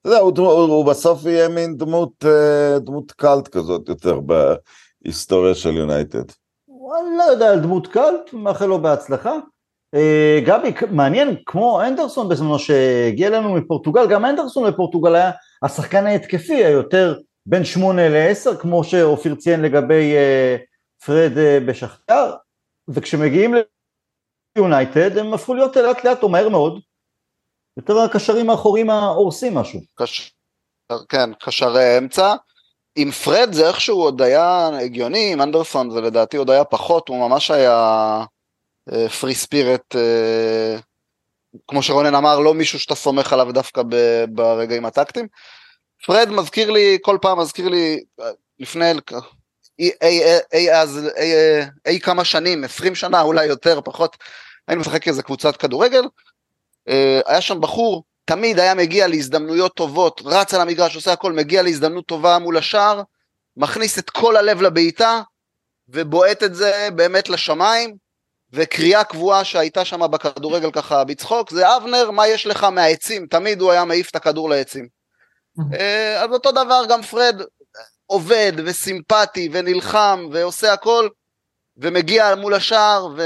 אתה יודע, הוא, הוא, הוא בסוף יהיה מין דמות, uh, דמות קאלט כזאת יותר בהיסטוריה של יונייטד. אני לא יודע על דמות קאלט, מאחל לו בהצלחה. אה, גבי, מעניין, כמו אנדרסון בזמנו שהגיע אלינו מפורטוגל, גם אנדרסון לפורטוגל היה השחקן ההתקפי היותר בין שמונה לעשר, כמו שאופיר ציין לגבי אה, פרד אה, בשכתר, וכשמגיעים ליונייטד הם הפכו להיות לאט לאט או מהר מאוד, יותר הקשרים האחוריים ההורסים משהו. קש... כן, קשרי אמצע. עם פרד זה איכשהו עוד היה הגיוני, עם אנדרסון זה לדעתי עוד היה פחות, הוא ממש היה פרי uh, ספירט, uh, כמו שרונן אמר, לא מישהו שאתה סומך עליו דווקא ברגעים הטקטיים. פרד מזכיר לי, כל פעם מזכיר לי, לפני אי, אי, אי, אז, אי, אי כמה שנים, 20 שנה אולי יותר, פחות, היינו משחק איזה קבוצת כדורגל, uh, היה שם בחור תמיד היה מגיע להזדמנויות טובות, רץ על המגרש, עושה הכל, מגיע להזדמנות טובה מול השער, מכניס את כל הלב לבעיטה, ובועט את זה באמת לשמיים, וקריאה קבועה שהייתה שם בכדורגל ככה בצחוק, זה אבנר, מה יש לך מהעצים? תמיד הוא היה מעיף את הכדור לעצים. אה, אז אותו דבר גם פרד עובד וסימפטי ונלחם ועושה הכל, ומגיע מול השער ו...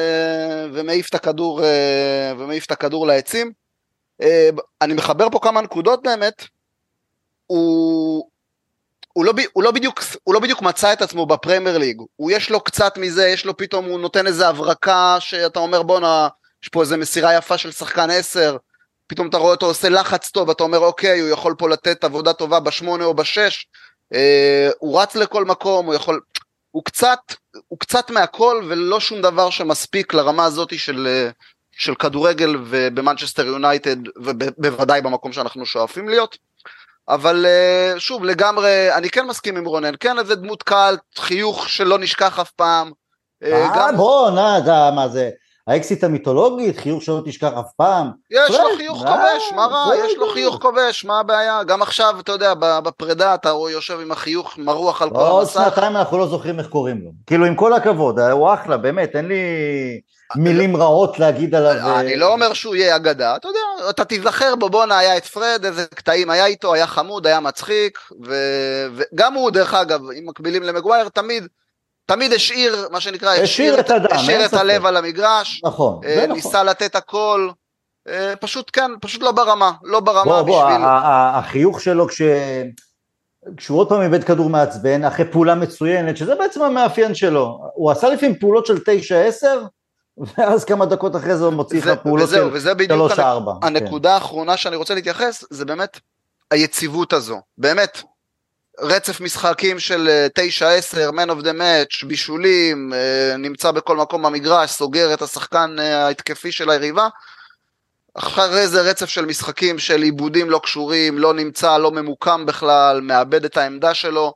ומעיף את הכדור, אה, ומעיף את הכדור לעצים. אה, אני מחבר פה כמה נקודות באמת, הוא, הוא, לא, הוא, לא בדיוק, הוא לא בדיוק מצא את עצמו בפרמייר ליג, הוא יש לו קצת מזה, יש לו פתאום, הוא נותן איזה הברקה שאתה אומר בואנה, יש פה איזה מסירה יפה של שחקן עשר, פתאום אתה רואה אותו עושה לחץ טוב, אתה אומר אוקיי, הוא יכול פה לתת עבודה טובה בשמונה או בשש, אה, הוא רץ לכל מקום, הוא יכול, הוא קצת, הוא קצת מהכל ולא שום דבר שמספיק לרמה הזאת של, אה, של כדורגל ובמנצ'סטר יונייטד ובוודאי במקום שאנחנו שואפים להיות. אבל אה, שוב לגמרי אני כן מסכים עם רונן כן איזה דמות קהל חיוך שלא נשכח אף פעם. אה, גם... בואנה מה זה האקסית המיתולוגית, חיוך שלא תשכח אף פעם. יש לו חיוך כובש, מה רע? יש לו חיוך כובש, מה הבעיה? גם עכשיו, אתה יודע, בפרידה אתה יושב עם החיוך מרוח על כל המסך. עוד שנתיים אנחנו לא זוכרים איך קוראים לו. כאילו, עם כל הכבוד, הוא אחלה, באמת, אין לי מילים רעות להגיד עליו. אני לא אומר שהוא יהיה אגדה, אתה יודע, אתה תיזכר בו, בואנה, היה את פרד, איזה קטעים היה איתו, היה חמוד, היה מצחיק, וגם הוא, דרך אגב, אם מקבילים למגווייר, תמיד... תמיד השאיר, מה שנקרא, השאיר את הדם, השאיר את הלב על המגרש, נכון, אה, זה ניסה נכון. לתת הכל, אה, פשוט כן, פשוט לא ברמה, לא ברמה בוא, בוא, בשביל... החיוך שלו כש... כשהוא עוד פעם איבד כדור מעצבן, אחרי פעולה מצוינת, שזה בעצם המאפיין שלו, הוא עשה לפעמים פעולות של 9-10, ואז כמה דקות אחרי זה הוא מוציא לך פעולות וזהו, של וזה בדיוק 3-4. הנקודה האחרונה שאני רוצה להתייחס, זה באמת היציבות הזו, באמת, רצף משחקים של 9-10, man of the match, בישולים, אה, נמצא בכל מקום במגרש, סוגר את השחקן אה, ההתקפי של היריבה. אחרי זה רצף של משחקים של עיבודים לא קשורים, לא נמצא, לא ממוקם בכלל, מאבד את העמדה שלו.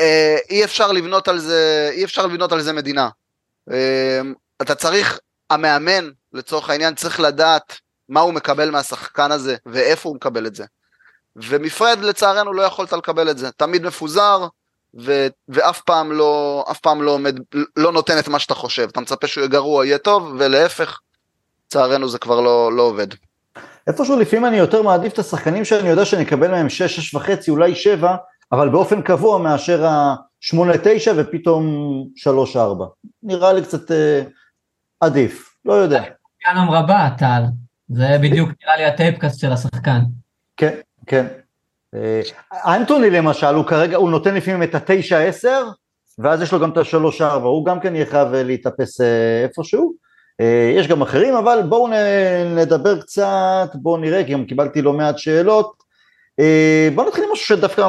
אה, אי אפשר לבנות על זה, אי אפשר לבנות על זה מדינה. אתה צריך, המאמן לצורך העניין צריך לדעת מה הוא מקבל מהשחקן הזה ואיפה הוא מקבל את זה. ומפרד לצערנו לא יכולת לקבל את זה, תמיד מפוזר ו, ואף פעם לא, אף פעם לא, עומד, לא נותן את מה שאתה חושב, אתה מצפה שהוא יהיה גרוע, יהיה טוב, ולהפך, לצערנו זה כבר לא, לא עובד. איפשהו לפעמים אני יותר מעדיף את השחקנים שאני יודע שאני אקבל מהם 6, 6 וחצי, אולי 7, אבל באופן קבוע מאשר ה-8, 9 ופתאום 3, 4. נראה לי קצת אה, עדיף, לא יודע. ינום רבה, טל. זה בדיוק נראה לי הטייפקאסט של השחקן. כן, כן. אה, אנטוני למשל, הוא כרגע, הוא נותן לפעמים את התשע עשר, ואז יש לו גם את השלוש ארבע, הוא גם כן יהיה חייב להתאפס אה, איפשהו. אה, יש גם אחרים, אבל בואו נדבר קצת, בואו נראה, כי גם קיבלתי לא מעט שאלות. בואו נתחיל עם משהו שדווקא,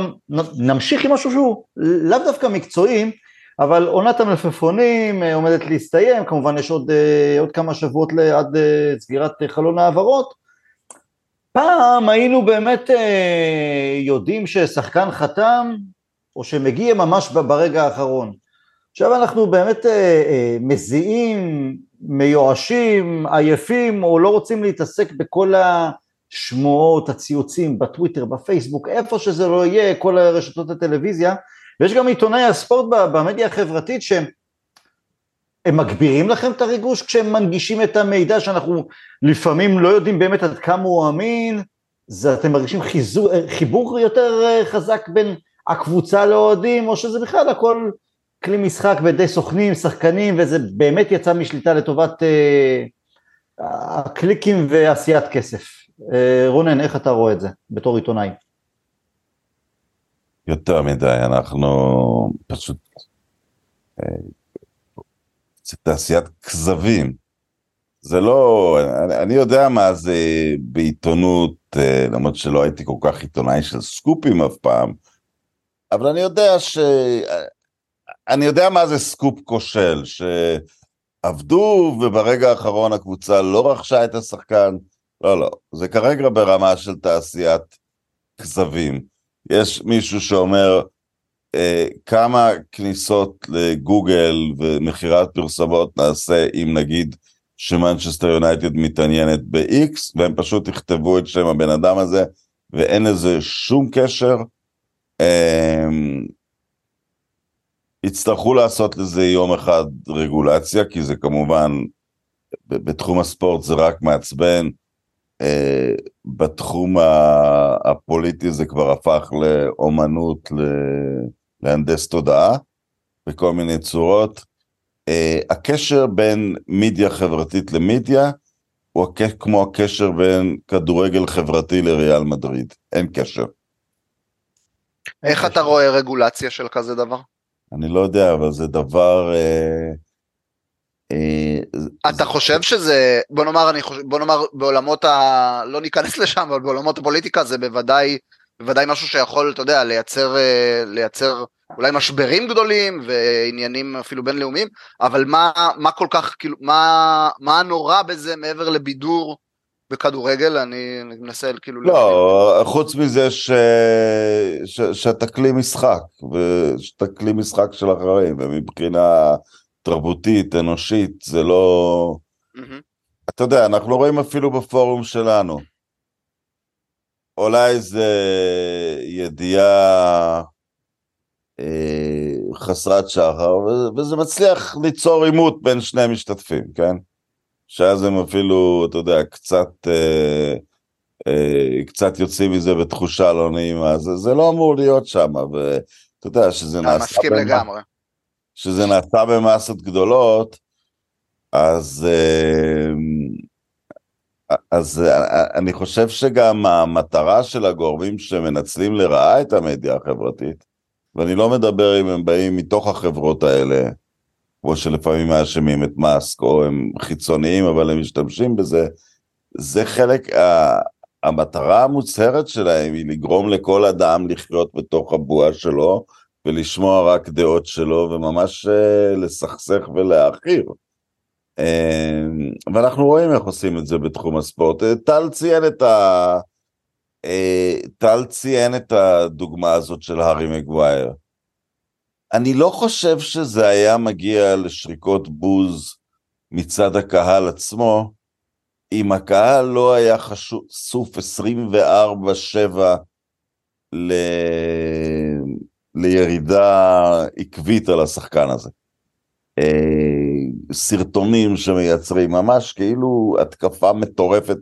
נמשיך עם משהו שהוא לאו דווקא מקצועי, אבל עונת המלפפונים עומדת להסתיים, כמובן יש עוד, עוד כמה שבועות עד סגירת חלון העברות. פעם היינו באמת אה, יודעים ששחקן חתם, או שמגיע ממש ברגע האחרון. עכשיו אנחנו באמת אה, אה, מזיעים, מיואשים, עייפים, או לא רוצים להתעסק בכל השמועות, הציוצים, בטוויטר, בפייסבוק, איפה שזה לא יהיה, כל רשתות הטלוויזיה, ויש גם עיתונאי הספורט במדיה החברתית שהם הם מגבירים לכם את הריגוש כשהם מנגישים את המידע שאנחנו לפעמים לא יודעים באמת עד כמה הוא אמין, זה אתם מרגישים חיזור, חיבור יותר אה, חזק בין הקבוצה לאוהדים, או שזה בכלל הכל כלי משחק בידי סוכנים, שחקנים, וזה באמת יצא משליטה לטובת אה, הקליקים ועשיית כסף. אה, רונן, איך אתה רואה את זה בתור עיתונאי? יותר מדי, אנחנו פשוט אה, זה תעשיית כזבים. זה לא, אני, אני יודע מה זה בעיתונות, אה, למרות שלא הייתי כל כך עיתונאי של סקופים אף פעם, אבל אני יודע ש... אני יודע מה זה סקופ כושל, שעבדו וברגע האחרון הקבוצה לא רכשה את השחקן, לא, לא, זה כרגע ברמה של תעשיית כזבים. יש מישהו שאומר, אה, כמה כניסות לגוגל ומכירת פרסומות נעשה אם נגיד שמנצ'סטר יונייטד מתעניינת ב-X והם פשוט יכתבו את שם הבן אדם הזה ואין לזה שום קשר. אה, יצטרכו לעשות לזה יום אחד רגולציה כי זה כמובן בתחום הספורט זה רק מעצבן. Uh, בתחום הפוליטי זה כבר הפך לאומנות, להנדס תודעה בכל מיני צורות. אה, הקשר בין מדיה חברתית למדיה הוא הכ... כמו הקשר בין כדורגל חברתי לריאל מדריד, אין קשר. איך אתה רואה רגולציה של כזה דבר? אני לא יודע, אבל זה דבר... אה, אה, אתה זה- חושב שזה, בוא נאמר, אני חושב, בוא נאמר בעולמות ה... לא ניכנס לשם, אבל בעולמות הפוליטיקה זה בוודאי, בוודאי משהו שיכול, אתה יודע, לייצר, אה, לייצר אולי משברים גדולים ועניינים אפילו בינלאומיים, אבל מה, מה כל כך, כאילו, מה, מה הנורא בזה מעבר לבידור בכדורגל? אני, מנסה כאילו... להבין. לא, חוץ מזה ש... ש... שאתה כלי משחק, ושאתה כלי משחק של אחרים, ומבחינה תרבותית, אנושית, זה לא... מהמם. אתה יודע, אנחנו לא רואים אפילו בפורום שלנו. אולי איזה ידיעה אה, חסרת שחר, וזה מצליח ליצור עימות בין שני משתתפים, כן? שאז הם אפילו, אתה יודע, קצת, אה, אה, קצת יוצאים מזה בתחושה לא נעימה, זה, זה לא אמור להיות שם, ואתה יודע שזה נעשה... מסכים במ- לגמרי. שזה נעשה במסות גדולות, אז, אה, אז אה, אני חושב שגם המטרה של הגורמים שמנצלים לרעה את המדיה החברתית, ואני לא מדבר אם הם באים מתוך החברות האלה, כמו שלפעמים מאשימים את מאסק, או הם חיצוניים אבל הם משתמשים בזה, זה חלק, ה- המטרה המוצהרת שלהם היא לגרום לכל אדם לחיות בתוך הבועה שלו, ולשמוע רק דעות שלו, וממש אה, לסכסך ולהעכיר. אה, ואנחנו רואים איך עושים את זה בתחום הספורט. אה, טל ציין את ה... אה, טל ציין את הדוגמה הזאת של הארי מגווייר. אני לא חושב שזה היה מגיע לשריקות בוז מצד הקהל עצמו, אם הקהל לא היה חשוף 24-7 ל... לירידה עקבית על השחקן הזה. אה, סרטונים שמייצרים ממש כאילו התקפה מטורפת.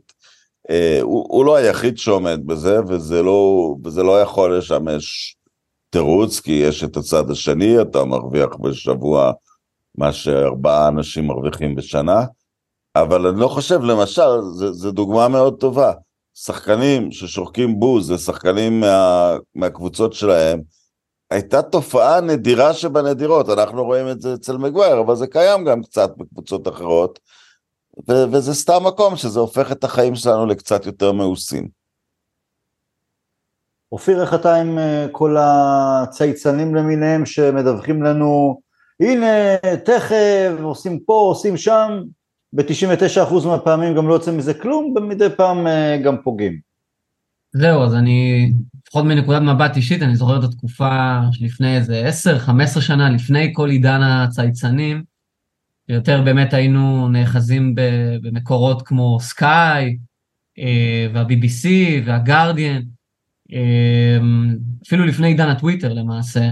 אה, הוא, הוא לא היחיד שעומד בזה, וזה לא, וזה לא יכול לשמש תירוץ, כי יש את הצד השני, אתה מרוויח בשבוע מה שארבעה אנשים מרוויחים בשנה, אבל אני לא חושב, למשל, זו דוגמה מאוד טובה. שחקנים ששורקים בוז לשחקנים מה, מהקבוצות שלהם, הייתה תופעה נדירה שבנדירות, אנחנו רואים את זה אצל מגווייר, אבל זה קיים גם קצת בקבוצות אחרות, ו- וזה סתם מקום שזה הופך את החיים שלנו לקצת יותר מאוסים. אופיר, איך אתה עם אה, כל הצייצנים למיניהם שמדווחים לנו, הנה, תכף, עושים פה, עושים שם, ב-99% מהפעמים גם לא יוצא מזה כלום, ומדי פעם אה, גם פוגעים. זהו, אז אני, לפחות מנקודת מבט אישית, אני זוכר את התקופה שלפני איזה 10-15 שנה, לפני כל עידן הצייצנים, יותר באמת היינו נאחזים במקורות כמו סקאי, אה, וה-BBC והגרדיאן, אה, אפילו לפני עידן הטוויטר למעשה,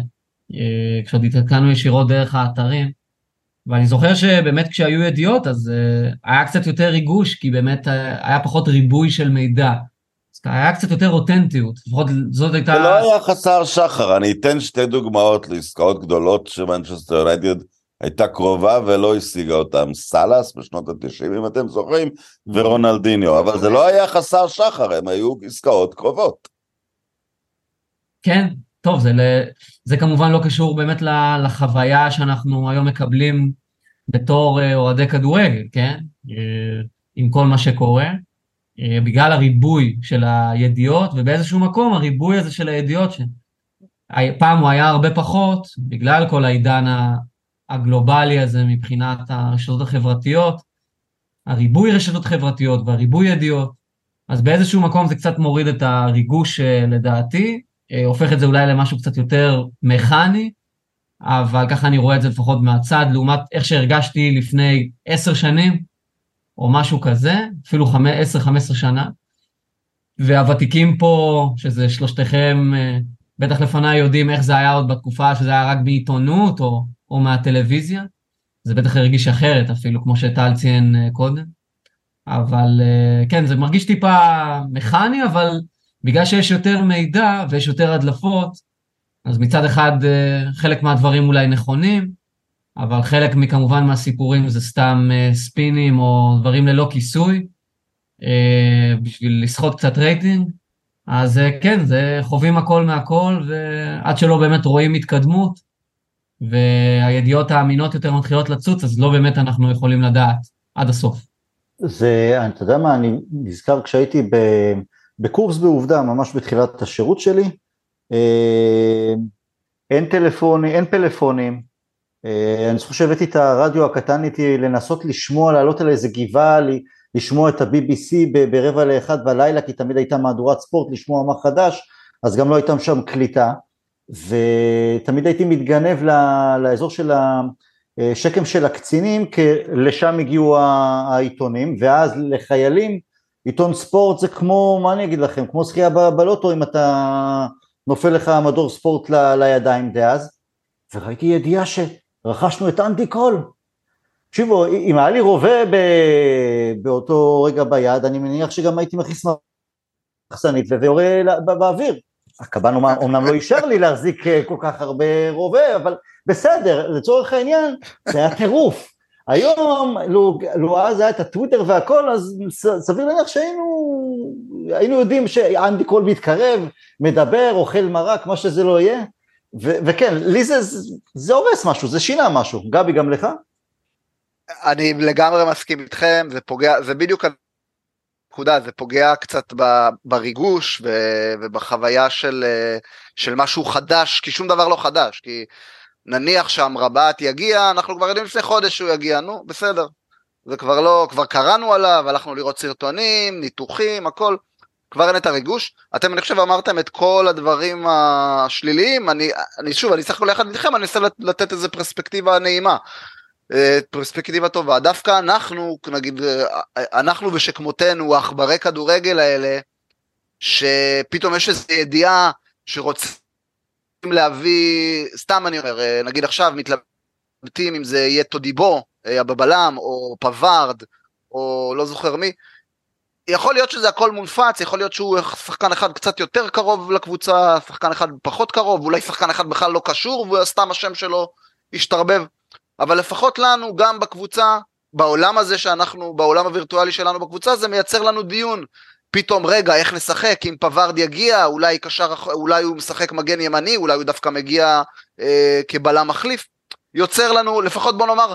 אה, כשעוד התעדכנו ישירות דרך האתרים. ואני זוכר שבאמת כשהיו ידיעות אז היה קצת יותר ריגוש, כי באמת היה פחות ריבוי של מידע. היה קצת יותר אותנטיות, לפחות זאת הייתה... זה לא היה חסר שחר, אני אתן שתי דוגמאות לעסקאות גדולות שמנצ'סטר יונייטד הייתה קרובה ולא השיגה אותם, סאלאס בשנות ה-90 אם אתם זוכרים, ורונלדיניו, אבל זה לא היה חסר שחר, הם היו עסקאות קרובות. כן, טוב, זה, זה כמובן לא קשור באמת לחוויה שאנחנו היום מקבלים בתור אה, אוהדי כדורגל, כן? אה, עם כל מה שקורה, בגלל הריבוי של הידיעות, ובאיזשהו מקום הריבוי הזה של הידיעות, שפעם הוא היה הרבה פחות, בגלל כל העידן הגלובלי הזה מבחינת הרשתות החברתיות, הריבוי רשתות חברתיות והריבוי ידיעות, אז באיזשהו מקום זה קצת מוריד את הריגוש אה, לדעתי, אה, הופך את זה אולי למשהו קצת יותר מכני, אבל ככה אני רואה את זה לפחות מהצד, לעומת איך שהרגשתי לפני עשר שנים, או משהו כזה, אפילו עשר, חמש עשרה שנה. והוותיקים פה, שזה שלושתכם, אה, בטח לפניי יודעים איך זה היה עוד בתקופה שזה היה רק בעיתונות או, או מהטלוויזיה. זה בטח הרגיש אחרת אפילו, כמו שטל ציין אה, קודם. אבל אה, כן, זה מרגיש טיפה מכני, אבל בגלל שיש יותר מידע ויש יותר הדלפות, אז מצד אחד חלק מהדברים אולי נכונים, אבל חלק כמובן מהסיפורים זה סתם ספינים או דברים ללא כיסוי, בשביל לסחוט קצת רייטינג. אז כן, זה חווים הכל מהכל, ועד שלא באמת רואים התקדמות, והידיעות האמינות יותר מתחילות לצוץ, אז לא באמת אנחנו יכולים לדעת עד הסוף. זה, אתה יודע מה, אני נזכר כשהייתי בקורס בעובדה, ממש בתחילת השירות שלי, אה, אין טלפונים, אין פלאפונים, אה, אני זוכר שהבאתי את הרדיו הקטן איתי לנסות לשמוע, לעלות על איזה גבעה, לשמוע את ה-BBC ברבע לאחד בלילה, כי תמיד הייתה מהדורת ספורט לשמוע מה חדש, אז גם לא הייתה שם קליטה, ותמיד הייתי מתגנב לאזור של השקם של הקצינים, כי לשם הגיעו העיתונים, ואז לחיילים, עיתון ספורט זה כמו, מה אני אגיד לכם, כמו זכייה בלוטו אם אתה נופל לך מדור ספורט ל, לידיים דאז, וראיתי ידיעה שרכשנו את אנדי קול, תקשיבו, אם היה לי רובה ב... באותו רגע ביד, אני מניח שגם הייתי מכניס מחסנית ויורה באוויר. הקב"ן אומנם לא אישר לי להחזיק אה, כל כך הרבה רובה, אבל בסדר, לצורך העניין, זה היה טירוף. היום, לו, לו אז היה את הטוויטר והכל, אז סביר להניח שהיינו היינו יודעים שאנדי קול מתקרב, מדבר, אוכל מרק, מה שזה לא יהיה. ו- וכן, לי זה, זה הורס משהו, זה שינה משהו. גבי, גם לך? אני לגמרי מסכים איתכם, זה פוגע, זה בדיוק הנקודה, זה פוגע קצת ב, בריגוש ו, ובחוויה של, של משהו חדש, כי שום דבר לא חדש, כי נניח שהמרב"ט יגיע, אנחנו כבר יודעים לפני חודש שהוא יגיע, נו, בסדר. זה כבר לא, כבר קראנו עליו, הלכנו לראות סרטונים, ניתוחים, הכל. כבר אין את הריגוש. אתם, אני חושב, אמרתם את כל הדברים השליליים, אני, אני שוב, אני סך הכל יחד איתכם, אני אנסה לתת איזה פרספקטיבה נעימה. אה, פרספקטיבה טובה. דווקא אנחנו, נגיד, אה, אנחנו ושכמותנו, עכברי כדורגל האלה, שפתאום יש איזו ידיעה שרוצים להביא, סתם אני אומר, אה, נגיד עכשיו מתלבטים אם זה יהיה טודיבו, הבבלם, או פווארד, או לא זוכר מי, יכול להיות שזה הכל מונפץ, יכול להיות שהוא שחקן אחד קצת יותר קרוב לקבוצה, שחקן אחד פחות קרוב, אולי שחקן אחד בכלל לא קשור, וסתם השם שלו השתרבב. אבל לפחות לנו, גם בקבוצה, בעולם הזה שאנחנו, בעולם הווירטואלי שלנו בקבוצה, זה מייצר לנו דיון. פתאום, רגע, איך נשחק? אם פווארד יגיע, אולי קשר, אולי הוא משחק מגן ימני, אולי הוא דווקא מגיע אה, כבלם מחליף. יוצר לנו, לפחות בוא נאמר,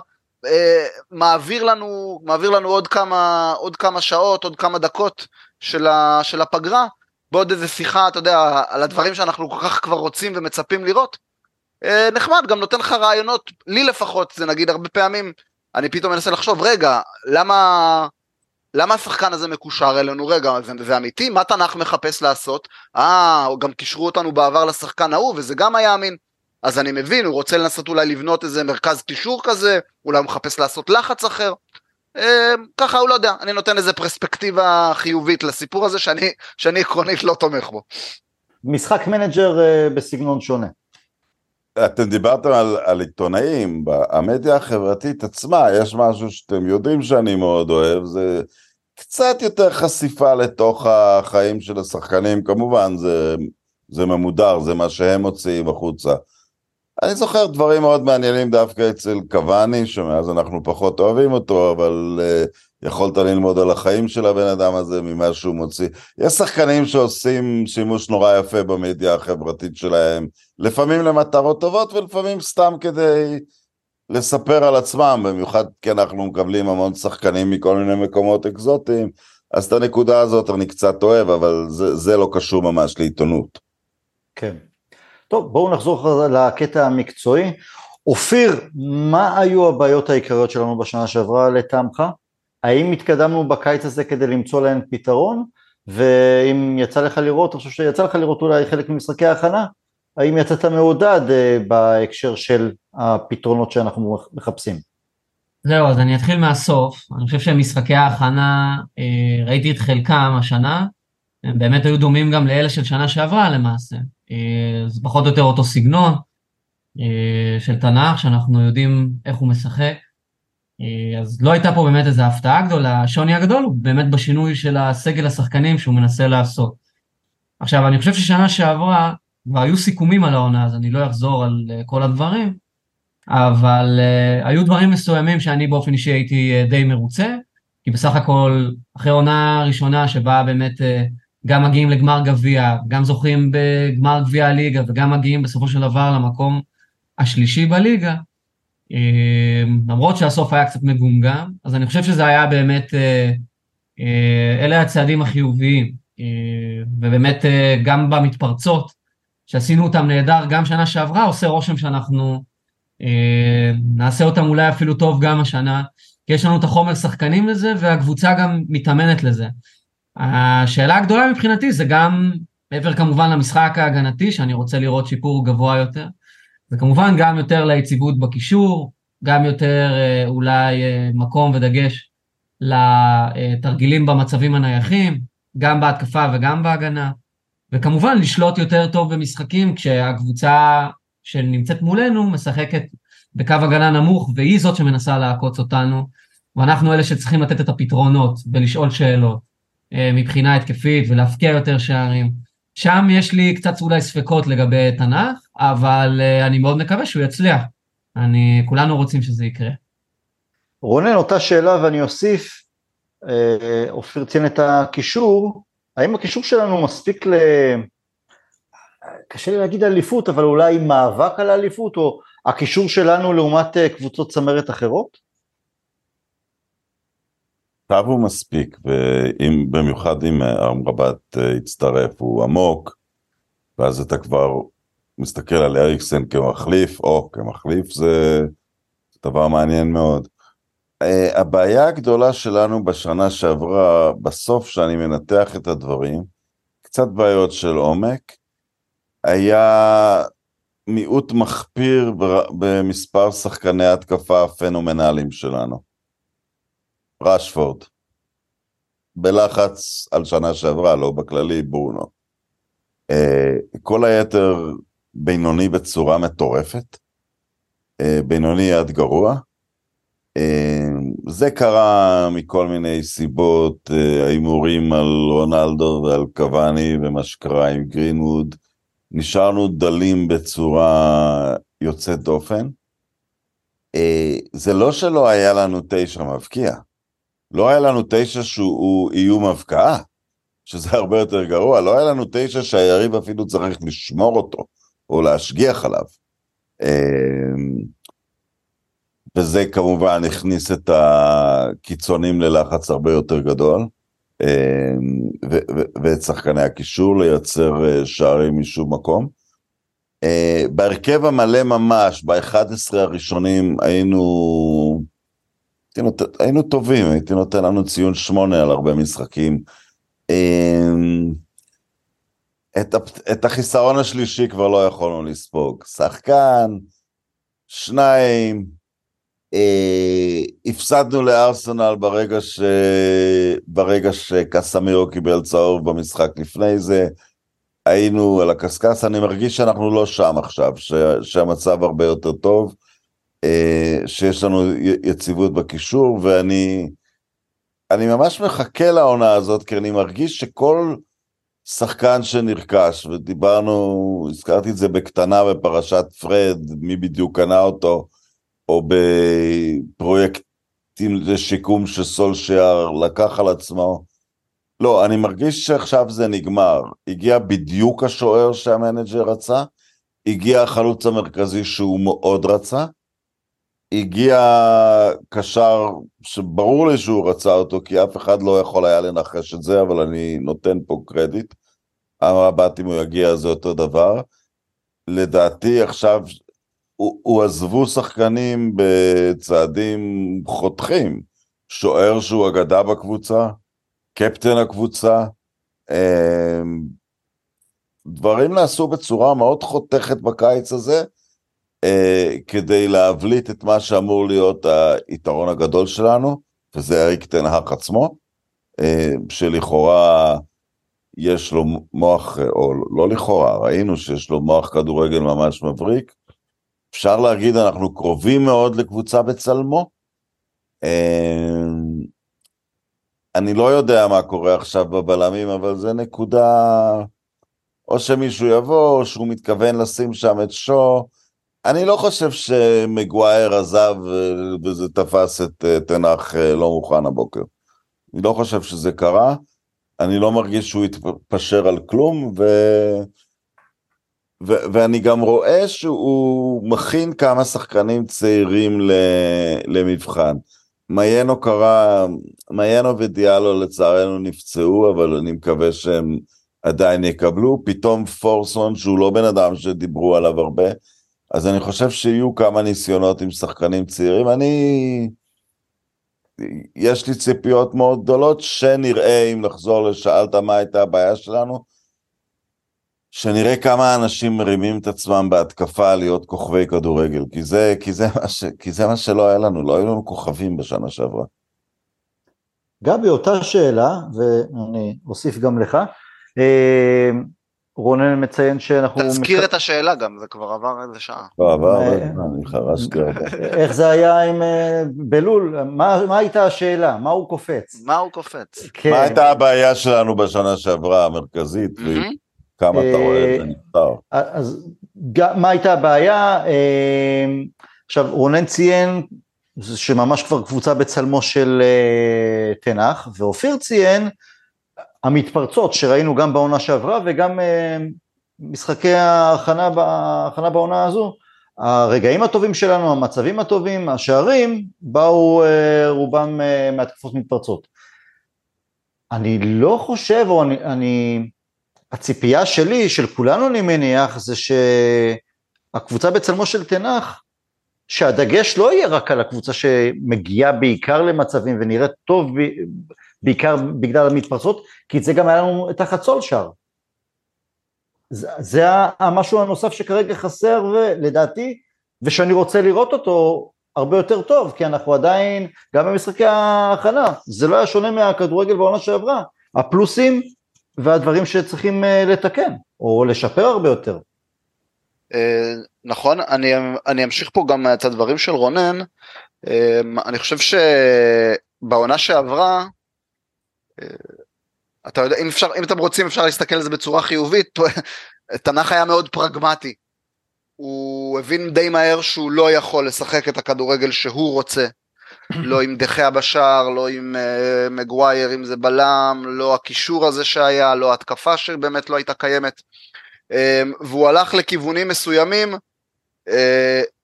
מעביר לנו, מעביר לנו עוד כמה, עוד כמה שעות, עוד כמה דקות של, ה, של הפגרה, בעוד איזה שיחה, אתה יודע, על הדברים שאנחנו כל כך כבר רוצים ומצפים לראות. אה, נחמד, גם נותן לך רעיונות, לי לפחות, זה נגיד הרבה פעמים, אני פתאום מנסה לחשוב, רגע, למה, למה השחקן הזה מקושר אלינו? רגע, זה, זה אמיתי? מה תנ"ך מחפש לעשות? אה, גם קישרו אותנו בעבר לשחקן ההוא, וזה גם היה אמין. אז אני מבין, הוא רוצה לנסות אולי לבנות איזה מרכז קישור כזה, אולי הוא מחפש לעשות לחץ אחר. אה, ככה הוא לא יודע, אני נותן איזה פרספקטיבה חיובית לסיפור הזה שאני, שאני עקרונית לא תומך בו. משחק manager אה, בסגנון שונה. אתם דיברתם על, על עיתונאים, המדיה החברתית עצמה, יש משהו שאתם יודעים שאני מאוד אוהב, זה קצת יותר חשיפה לתוך החיים של השחקנים, כמובן זה, זה ממודר, זה מה שהם מוציאים החוצה. אני זוכר דברים מאוד מעניינים דווקא אצל קוואני, שמאז אנחנו פחות אוהבים אותו, אבל uh, יכולת ללמוד על החיים של הבן אדם הזה ממה שהוא מוציא. יש שחקנים שעושים שימוש נורא יפה במדיה החברתית שלהם, לפעמים למטרות טובות ולפעמים סתם כדי לספר על עצמם, במיוחד כי אנחנו מקבלים המון שחקנים מכל מיני מקומות אקזוטיים, אז את הנקודה הזאת אני קצת אוהב, אבל זה, זה לא קשור ממש לעיתונות. כן. טוב, בואו נחזור לקטע המקצועי. אופיר, מה היו הבעיות העיקריות שלנו בשנה שעברה לטעמך? האם התקדמנו בקיץ הזה כדי למצוא להן פתרון? ואם יצא לך לראות, אני חושב שיצא לך לראות אולי חלק ממשחקי ההכנה, האם יצאת מעודד אה, בהקשר של הפתרונות שאנחנו מחפשים? זהו, אז אני אתחיל מהסוף. אני חושב שמשחקי ההכנה, אה, ראיתי את חלקם השנה, הם באמת היו דומים גם לאלה של שנה שעברה למעשה. אה, זה פחות או יותר אותו סגנון אה, של תנ"ך, שאנחנו יודעים איך הוא משחק. אה, אז לא הייתה פה באמת איזו הפתעה גדולה, השוני הגדול הוא באמת בשינוי של הסגל השחקנים שהוא מנסה לעשות. עכשיו, אני חושב ששנה שעברה כבר היו סיכומים על העונה, אז אני לא אחזור על כל הדברים, אבל היו דברים מסוימים שאני באופן אישי הייתי די מרוצה, כי בסך הכל, אחרי עונה ראשונה שבה באמת גם מגיעים לגמר גביע, גם זוכים בגמר גביע הליגה וגם מגיעים בסופו של דבר למקום השלישי בליגה, uh, למרות שהסוף היה קצת מגומגם, אז אני חושב שזה היה באמת, uh, uh, אלה הצעדים החיוביים, uh, ובאמת גם במתפרצות, שעשינו אותם נהדר גם שנה שעברה, עושה רושם שאנחנו אה, נעשה אותם אולי אפילו טוב גם השנה, כי יש לנו את החומר שחקנים לזה, והקבוצה גם מתאמנת לזה. השאלה הגדולה מבחינתי זה גם, מעבר כמובן למשחק ההגנתי, שאני רוצה לראות שיפור גבוה יותר, זה כמובן גם יותר ליציבות בקישור, גם יותר אה, אולי אה, מקום ודגש לתרגילים במצבים הנייחים, גם בהתקפה וגם בהגנה, וכמובן לשלוט יותר טוב במשחקים כשהקבוצה שנמצאת מולנו משחקת בקו הגנה נמוך, והיא זאת שמנסה לעקוץ אותנו, ואנחנו אלה שצריכים לתת את הפתרונות ולשאול שאלות מבחינה התקפית ולהפקיע יותר שערים. שם יש לי קצת אולי ספקות לגבי תנ"ך, אבל אה, אני מאוד מקווה שהוא יצליח. אני, כולנו רוצים שזה יקרה. רונן, אותה שאלה ואני אוסיף, אה, אופיר ציין את הקישור, האם הקישור שלנו מספיק ל... קשה לי להגיד אליפות, אבל אולי מאבק על האליפות, או הקישור שלנו לעומת אה, קבוצות צמרת אחרות? טוב הוא מספיק, במיוחד אם אה, אמרבת אה, יצטרף, הוא עמוק, ואז אתה כבר מסתכל על אריקסן כמחליף, או כמחליף זה דבר מעניין מאוד. הבעיה הגדולה שלנו בשנה שעברה, בסוף שאני מנתח את הדברים, קצת בעיות של עומק, היה מיעוט מחפיר במספר שחקני התקפה הפנומנליים שלנו. רשפורד. בלחץ על שנה שעברה, לא בכללי, ברונו. אה, כל היתר בינוני בצורה מטורפת. אה, בינוני עד גרוע. אה, זה קרה מכל מיני סיבות, ההימורים על רונלדו ועל קוואני ומה שקרה עם גרינווד. נשארנו דלים בצורה יוצאת דופן. זה לא שלא היה לנו תשע מבקיע, לא היה לנו תשע שהוא איום הבקעה, שזה הרבה יותר גרוע, לא היה לנו תשע שהיריב אפילו צריך לשמור אותו, או להשגיח עליו. אה, וזה כמובן הכניס את הקיצונים ללחץ הרבה יותר גדול. אמ, ואת שחקני הקישור לייצר אה, שערים משום מקום. אה, בהרכב המלא ממש, ב-11 הראשונים היינו, היינו טובים, הייתי נותן לנו ציון שמונה על הרבה משחקים. אמ, את, את החיסרון השלישי כבר לא יכולנו לספוג. שחקן, שניים, אה, הפסדנו לארסנל ברגע, ש... ברגע שקסמירו קיבל צהוב במשחק לפני זה, היינו על הקשקש, אני מרגיש שאנחנו לא שם עכשיו, ש... שהמצב הרבה יותר טוב, שיש לנו יציבות בקישור, ואני אני ממש מחכה לעונה הזאת, כי אני מרגיש שכל שחקן שנרכש, ודיברנו, הזכרתי את זה בקטנה בפרשת פרד, מי בדיוק קנה אותו, או בפרויקטים לשיקום שסולשייר לקח על עצמו. לא, אני מרגיש שעכשיו זה נגמר. הגיע בדיוק השוער שהמנג'ר רצה, הגיע החלוץ המרכזי שהוא מאוד רצה, הגיע קשר שברור לי שהוא רצה אותו, כי אף אחד לא יכול היה לנחש את זה, אבל אני נותן פה קרדיט. המבט אם הוא יגיע זה אותו דבר. לדעתי עכשיו הועזבו שחקנים בצעדים חותכים. שוער שהוא אגדה בקבוצה, קפטן הקבוצה, אמ, דברים נעשו בצורה מאוד חותכת בקיץ הזה, אה, כדי להבליט את מה שאמור להיות היתרון הגדול שלנו, וזה אריק תנהק עצמו, אה, שלכאורה יש לו מוח, או לא לכאורה, ראינו שיש לו מוח כדורגל ממש מבריק, אפשר להגיד אנחנו קרובים מאוד לקבוצה בצלמו. אמ, אני לא יודע מה קורה עכשיו בבלמים, אבל זה נקודה, או שמישהו יבוא, או שהוא מתכוון לשים שם את שו, אני לא חושב שמגווייר עזב אה, וזה תפס את אה, תנח אה, לא מוכן הבוקר. אני לא חושב שזה קרה, אני לא מרגיש שהוא התפשר על כלום, ו... ו... ואני גם רואה שהוא מכין כמה שחקנים צעירים ל... למבחן. מיינו קרה, מיינו ודיאלו לצערנו נפצעו, אבל אני מקווה שהם עדיין יקבלו. פתאום פורסון, שהוא לא בן אדם שדיברו עליו הרבה, אז אני חושב שיהיו כמה ניסיונות עם שחקנים צעירים. אני... יש לי ציפיות מאוד גדולות, שנראה, אם נחזור לשאלת מה הייתה הבעיה שלנו, שנראה כמה אנשים מרימים את עצמם בהתקפה להיות כוכבי כדורגל, כי זה, כי זה, מה, ש, כי זה מה שלא היה לנו, לא היו לנו כוכבים בשנה שעברה. גבי, אותה שאלה, ואני אוסיף גם לך, אה, רונן מציין שאנחנו... תזכיר מק... את השאלה גם, זה כבר עבר איזה שעה. לא, עבר איזה זמן, אני חרשתי הרבה. איך זה היה עם אה, בלול? מה, מה הייתה השאלה? מה הוא קופץ? מה הוא קופץ? כן. מה הייתה הבעיה שלנו בשנה שעברה, המרכזית? כמה אתה רואה את זה נפתר. אז מה הייתה הבעיה? עכשיו, רונן ציין שממש כבר קבוצה בצלמו של תנח, ואופיר ציין המתפרצות שראינו גם בעונה שעברה וגם משחקי ההכנה, בעונה הזו, הרגעים הטובים שלנו, המצבים הטובים, השערים, באו רובם מהתקפות מתפרצות. אני לא חושב, או אני, אני הציפייה שלי, של כולנו אני מניח, זה שהקבוצה בצלמו של תנח, שהדגש לא יהיה רק על הקבוצה שמגיעה בעיקר למצבים ונראית טוב בעיקר בגלל המתפרצות, כי זה גם היה לנו את החצול שער. זה, זה המשהו הנוסף שכרגע חסר, ולדעתי, ושאני רוצה לראות אותו הרבה יותר טוב, כי אנחנו עדיין, גם במשחקי ההכנה, זה לא היה שונה מהכדורגל בעונה שעברה. הפלוסים והדברים שצריכים אה, לתקן, או לשפר הרבה יותר. אה, נכון, אני, אני אמשיך פה גם את הדברים של רונן, אה, אני חושב שבעונה שעברה, אתה יודע, אם, אפשר, אם אתם רוצים אפשר להסתכל על זה בצורה חיובית, תנח היה מאוד פרגמטי. הוא הבין די מהר שהוא לא יכול לשחק את הכדורגל שהוא רוצה. לא עם דחיה בשער, לא עם uh, מגווייר אם זה בלם, לא הקישור הזה שהיה, לא התקפה שבאמת לא הייתה קיימת. Um, והוא הלך לכיוונים מסוימים uh,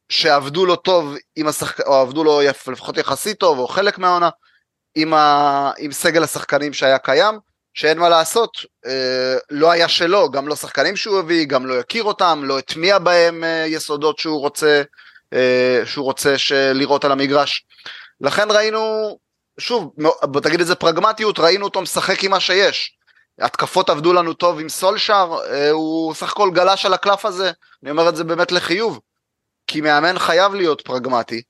שעבדו לו טוב עם השחק... או עבדו לו. לפחות יחסית טוב, או חלק מהעונה, עם, ה... עם סגל השחקנים שהיה קיים, שאין מה לעשות, uh, לא היה שלו, גם לא שחקנים שהוא הביא, גם לא יכיר אותם, לא הטמיע בהם uh, יסודות שהוא רוצה, uh, שהוא רוצה לראות על המגרש. לכן ראינו, שוב, בוא תגיד את זה פרגמטיות, ראינו אותו משחק עם מה שיש. התקפות עבדו לנו טוב עם סולשאר, אה, הוא סך הכל גלש על הקלף הזה, אני אומר את זה באמת לחיוב, כי מאמן חייב להיות פרגמטי.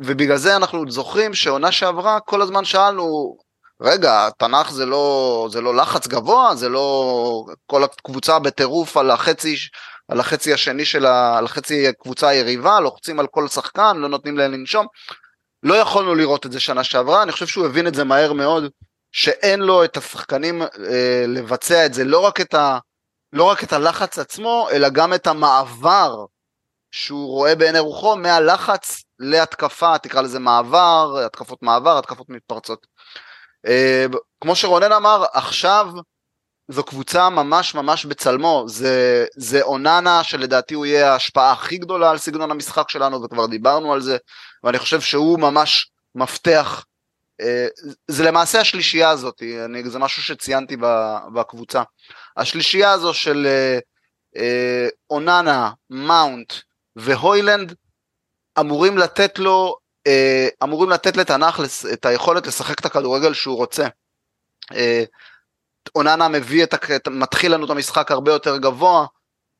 ובגלל זה אנחנו זוכרים שעונה שעברה כל הזמן שאלנו, רגע, תנ"ך זה לא, זה לא לחץ גבוה, זה לא כל הקבוצה בטירוף על החצי, על החצי השני של ה... על החצי הקבוצה היריבה, לוחצים על כל שחקן, לא נותנים להם לנשום. לא יכולנו לראות את זה שנה שעברה, אני חושב שהוא הבין את זה מהר מאוד, שאין לו את השחקנים אה, לבצע את זה, לא רק את, ה, לא רק את הלחץ עצמו, אלא גם את המעבר שהוא רואה בעיני רוחו מהלחץ להתקפה, תקרא לזה מעבר, התקפות מעבר, התקפות מתפרצות. אה, כמו שרונן אמר, עכשיו זו קבוצה ממש ממש בצלמו, זה, זה אוננה שלדעתי הוא יהיה ההשפעה הכי גדולה על סגנון המשחק שלנו וכבר דיברנו על זה ואני חושב שהוא ממש מפתח, אה, זה למעשה השלישייה הזאת, אני, זה משהו שציינתי בקבוצה, השלישייה הזו של אה, אוננה, מאונט והוילנד אמורים לתת לו, אמורים לתת לתנ"ך את היכולת לשחק את הכדורגל שהוא רוצה. אוננה מביא את, מתחיל לנו את המשחק הרבה יותר גבוה,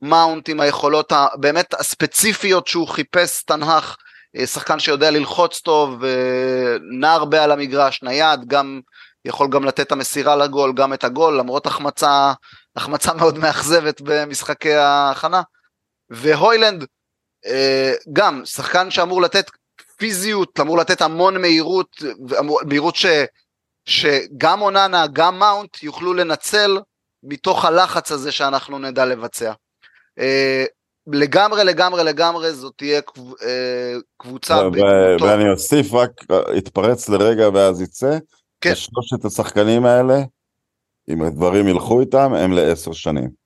מאונט עם היכולות הבאמת הספציפיות שהוא חיפש תנ"ך, אה, שחקן שיודע ללחוץ טוב, אה, נע הרבה על המגרש, נייד, גם יכול גם לתת את המסירה לגול, גם את הגול, למרות החמצה, החמצה מאוד מאכזבת במשחקי ההכנה. והוילנד, אה, גם שחקן שאמור לתת פיזיות, אמור לתת המון מהירות, מהירות ש... שגם אוננה, גם מאונט יוכלו לנצל מתוך הלחץ הזה שאנחנו נדע לבצע. Uh, לגמרי לגמרי לגמרי זאת תהיה קבוצה ואני אוסיף רק, אתפרץ לרגע ואז יצא, כן. שלושת השחקנים האלה, אם הדברים ילכו איתם, הם לעשר שנים.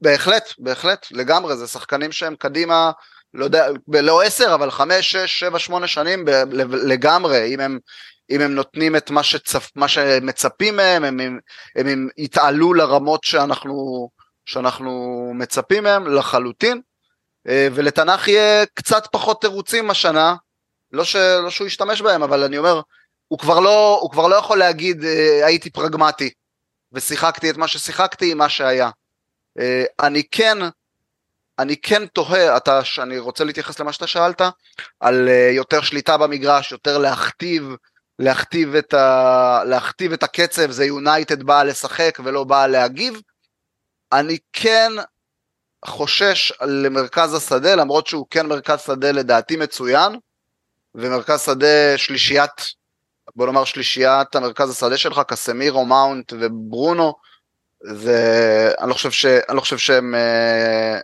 בהחלט, בהחלט, לגמרי, זה שחקנים שהם קדימה, לא יודע, לא עשר, אבל חמש, שש, שבע, שמונה שנים לגמרי, אם הם, אם הם נותנים את מה, שצפ, מה שמצפים מהם, הם, הם, הם, הם יתעלו לרמות שאנחנו, שאנחנו מצפים מהם לחלוטין, אה, ולתנ"ך יהיה קצת פחות תירוצים השנה, לא, ש, לא שהוא ישתמש בהם, אבל אני אומר, הוא כבר לא, הוא כבר לא יכול להגיד אה, הייתי פרגמטי, ושיחקתי את מה ששיחקתי עם מה שהיה. אה, אני כן, אני כן תוהה, אתה, שאני רוצה להתייחס למה שאתה שאלת, על אה, יותר שליטה במגרש, יותר להכתיב, להכתיב את, ה, להכתיב את הקצב, זה יונייטד באה לשחק ולא באה להגיב. אני כן חושש למרכז השדה, למרות שהוא כן מרכז שדה לדעתי מצוין, ומרכז שדה שלישיית, בוא נאמר שלישיית המרכז השדה שלך, קסמירו, מאונט וברונו, ואני לא חושב, ש... אני לא חושב שהם... אה,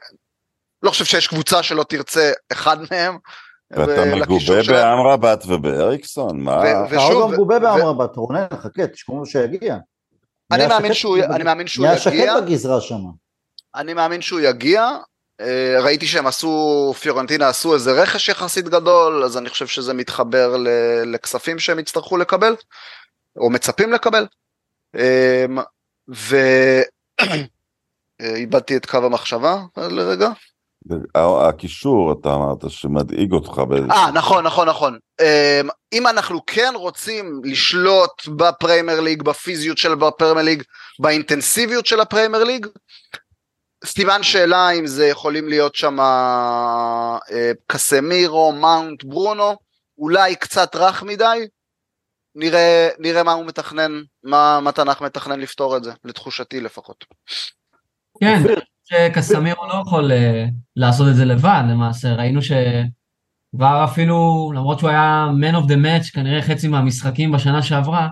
לא חושב שיש קבוצה שלא תרצה אחד מהם. ואתה מגובה באמרבת ובאריקסון, מה? אתה עוד מגובה באמרבת, רונן, חכה, תשמעו שיגיע. אני מאמין שהוא יגיע. נהיה שקט בגזרה שם. אני מאמין שהוא יגיע. אה, ראיתי שהם עשו, פיורנטינה עשו איזה רכש יחסית גדול, אז אני חושב שזה מתחבר לכספים שהם יצטרכו לקבל, או מצפים לקבל. אה, ואיבדתי את קו המחשבה לרגע. הקישור אתה אמרת שמדאיג אותך. אה נכון נכון נכון. אמ, אם אנחנו כן רוצים לשלוט בפרמייר ליג, בפיזיות של הפרמייר ליג, באינטנסיביות של הפרמייר ליג, סימן שאלה אם זה יכולים להיות שם אה, קסמירו, מאונט, ברונו, אולי קצת רך מדי, נראה, נראה מה הוא מתכנן, מה, מה תנ"ך מתכנן לפתור את זה, לתחושתי לפחות. כן, שקסמירו לא יכול uh, לעשות את זה לבד למעשה, ראינו שכבר אפילו, למרות שהוא היה man of the match, כנראה חצי מהמשחקים בשנה שעברה,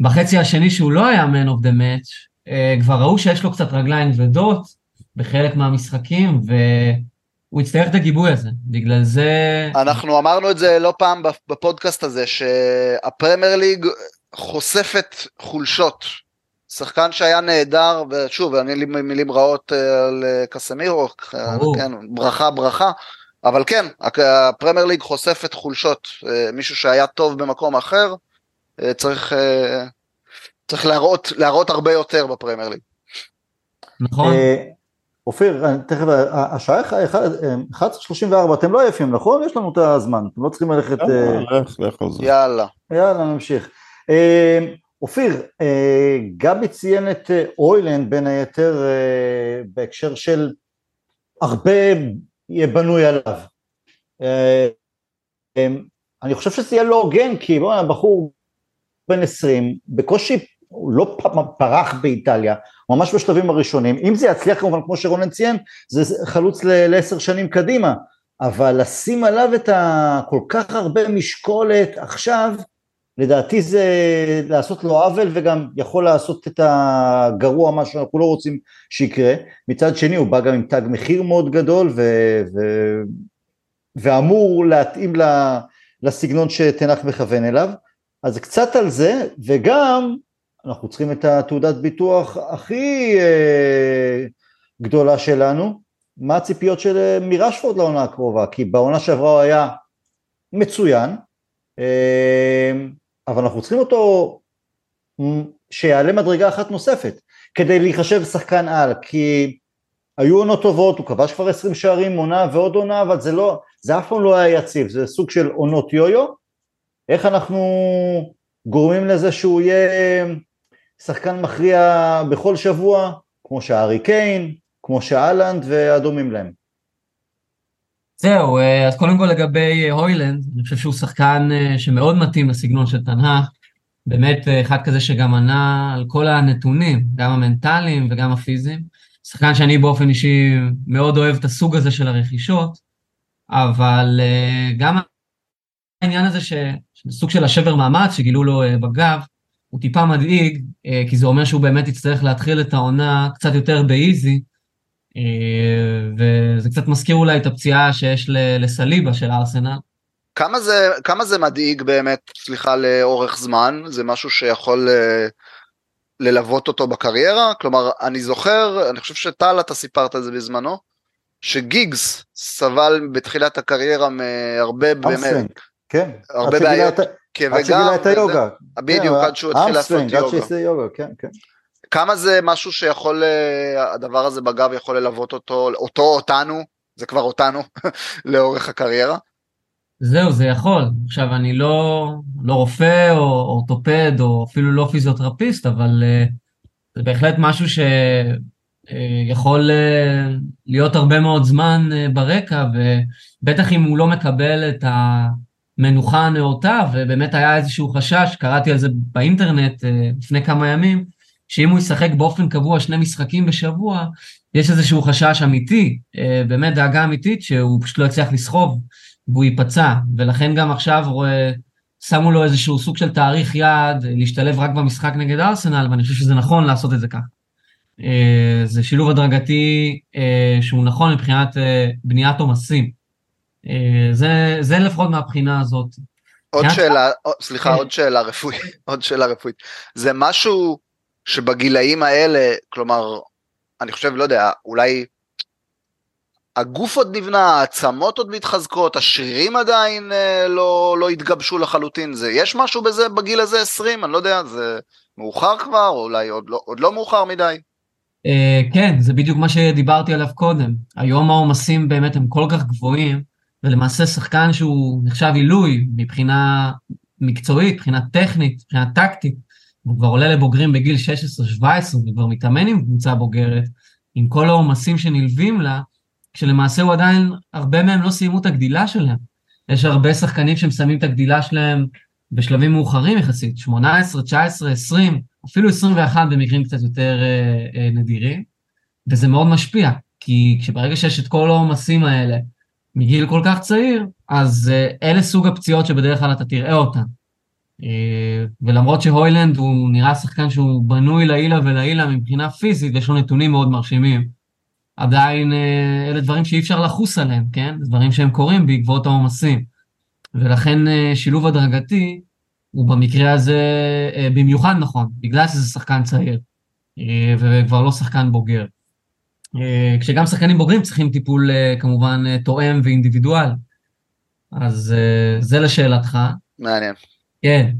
בחצי השני שהוא לא היה man of the match, uh, כבר ראו שיש לו קצת רגליים כבדות בחלק מהמשחקים, ו... הוא יצטרך את הגיבוי הזה, בגלל זה... אנחנו אמרנו את זה לא פעם בפודקאסט הזה, שהפרמייר ליג חושפת חולשות. שחקן שהיה נהדר, ושוב, אין לי מילים רעות אה, על אה, קסמירו, כן, ברכה ברכה, אבל כן, הפרמייר ליג חושפת חולשות. אה, מישהו שהיה טוב במקום אחר, צריך, צריך להראות, להראות הרבה יותר בפרמייר ליג. נכון. אופיר, תכף, השעה 11:34, אתם לא עייפים, נכון? יש לנו את הזמן, אתם לא צריכים ללכת... יאללה. יאללה, נמשיך. אופיר, גבי ציין את אוילנד בין היתר בהקשר של הרבה יהיה בנוי עליו. אני חושב שזה יהיה לא הוגן, כי בוא, בחור בן 20, בקושי הוא לא פרח באיטליה, ממש בשלבים הראשונים, אם זה יצליח כמובן כמו שרונן ציין, זה חלוץ לעשר שנים קדימה, אבל לשים עליו את כל כך הרבה משקולת עכשיו, לדעתי זה לעשות לו עוול וגם יכול לעשות את הגרוע מה שאנחנו לא רוצים שיקרה, מצד שני הוא בא גם עם תג מחיר מאוד גדול ו... ו... ואמור להתאים לסגנון שתנח מכוון אליו, אז קצת על זה, וגם אנחנו צריכים את התעודת ביטוח הכי אה, גדולה שלנו, מה הציפיות של אה, מרשפורד לעונה הקרובה, כי בעונה שעברה הוא היה מצוין, אה, אבל אנחנו צריכים אותו שיעלה מדרגה אחת נוספת, כדי להיחשב שחקן על, כי היו עונות טובות, הוא כבש כבר 20 שערים, עונה ועוד עונה, אבל זה לא, זה אף פעם לא היה יציב, זה סוג של עונות יויו, איך אנחנו גורמים לזה שהוא יהיה שחקן מכריע בכל שבוע, כמו שהארי קיין, כמו שאלנד והדומים להם. זהו, אה, אז קודם כל לגבי אה, הוילנד, אני חושב שהוא שחקן אה, שמאוד מתאים לסגנון של תנ"ך, באמת אחד כזה שגם ענה על כל הנתונים, גם המנטליים וגם הפיזיים. שחקן שאני באופן אישי מאוד אוהב את הסוג הזה של הרכישות, אבל גם העניין הזה ש... סוג של השבר מאמץ שגילו לו בגב, הוא טיפה מדאיג, אה, כי זה אומר שהוא באמת יצטרך להתחיל את העונה קצת יותר באיזי, וזה קצת מזכיר אולי את הפציעה שיש לסליבה של ארסנל. כמה זה, כמה זה מדאיג באמת, סליחה, לאורך זמן? זה משהו שיכול ללוות אותו בקריירה? כלומר, אני זוכר, אני חושב שטל, אתה סיפרת את זה בזמנו, שגיגס סבל בתחילת הקריירה מהרבה באמת, כן, הרבה בעיות, גב, עד שגילה את היוגה, בדיוק, עד שהוא התחיל לעשות יוגה, כן, כן. כמה זה משהו שיכול, הדבר הזה בגב יכול ללוות אותו, אותו, אותנו, זה כבר אותנו, לאורך הקריירה? זהו, זה יכול. עכשיו, אני לא, לא רופא או אורתופד או אפילו לא פיזיותרפיסט, אבל uh, זה בהחלט משהו שיכול uh, uh, להיות הרבה מאוד זמן uh, ברקע, ובטח אם הוא לא מקבל את המנוחה הנאותה, ובאמת היה איזשהו חשש, קראתי על זה באינטרנט uh, לפני כמה ימים, שאם הוא ישחק באופן קבוע שני משחקים בשבוע, יש איזשהו חשש אמיתי, uh, באמת דאגה אמיתית, שהוא פשוט לא יצליח לסחוב. והוא ייפצע, ולכן גם עכשיו רואה, שמו לו איזשהו סוג של תאריך יעד להשתלב רק במשחק נגד ארסנל, ואני חושב שזה נכון לעשות את זה כך. אה, זה שילוב הדרגתי אה, שהוא נכון מבחינת אה, בניית עומסים. זה, זה לפחות מהבחינה הזאת. עוד שאלה, סליחה, עוד שאלה רפואית, עוד שאלה רפואית. זה משהו שבגילאים האלה, כלומר, אני חושב, לא יודע, אולי הגוף עוד נבנה, העצמות עוד מתחזקות, השרירים עדיין אה, לא, לא התגבשו לחלוטין, זה, יש משהו בזה בגיל הזה 20? אני לא יודע, זה מאוחר כבר, או אולי עוד לא, עוד לא מאוחר מדי? אה, כן, זה בדיוק מה שדיברתי עליו קודם. היום העומסים באמת הם כל כך גבוהים, ולמעשה שחקן שהוא נחשב עילוי מבחינה מקצועית, מבחינה טכנית, מבחינה טקטית, הוא כבר עולה לבוגרים בגיל 16-17 וכבר מתאמן עם קבוצה בוגרת, עם כל העומסים שנלווים לה, כשלמעשה הוא עדיין, הרבה מהם לא סיימו את הגדילה שלהם. יש הרבה שחקנים שמסיימים את הגדילה שלהם בשלבים מאוחרים יחסית, 18, 19, 20, אפילו 21 במקרים קצת יותר אה, אה, נדירים, וזה מאוד משפיע, כי כשברגע שיש את כל העומסים האלה מגיל כל כך צעיר, אז אה, אלה סוג הפציעות שבדרך כלל אתה תראה אותן. אה, ולמרות שהוילנד הוא נראה שחקן שהוא בנוי לעילה ולעילה מבחינה פיזית, יש לו נתונים מאוד מרשימים. עדיין אה, אלה דברים שאי אפשר לחוס עליהם, כן? דברים שהם קורים בעקבות העומסים. ולכן שילוב הדרגתי הוא במקרה הזה במיוחד נכון, בגלל שזה שחקן צעיר, וכבר לא שחקן בוגר. כשגם שחקנים בוגרים צריכים טיפול כמובן תואם ואינדיבידואל. אז זה לשאלתך. מעניין. כן,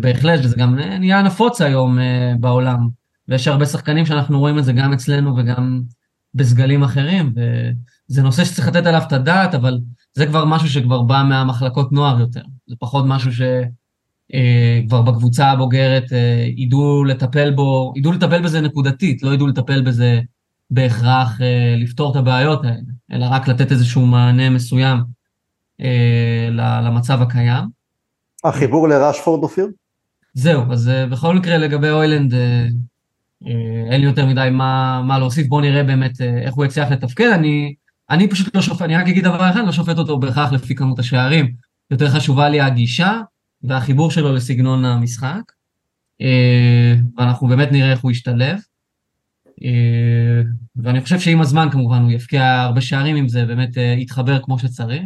בהחלט, וזה גם נהיה נפוץ היום בעולם. ויש הרבה שחקנים שאנחנו רואים את זה גם אצלנו וגם בסגלים אחרים, וזה נושא שצריך לתת עליו את הדעת, אבל זה כבר משהו שכבר בא מהמחלקות נוער יותר. זה פחות משהו שכבר אה, בקבוצה הבוגרת אה, ידעו לטפל בו, ידעו לטפל בזה נקודתית, לא ידעו לטפל בזה בהכרח אה, לפתור את הבעיות האלה, אלא רק לתת איזשהו מענה מסוים למצב הקיים. החיבור לראשפורד אופיר? זהו, אז בכל מקרה לגבי אוילנד, אה, אין לי יותר מדי מה, מה להוסיף, בואו נראה באמת אה, איך הוא יצליח לתפקד. אני, אני פשוט לא שופט, אני רק אגיד דבר אחד, לא שופט אותו בהכרח לפי כמות השערים. יותר חשובה לי הגישה והחיבור שלו לסגנון המשחק. אה, ואנחנו באמת נראה איך הוא ישתלב. ואני חושב שעם הזמן כמובן הוא יפקיע הרבה שערים אם זה באמת יתחבר כמו שצריך.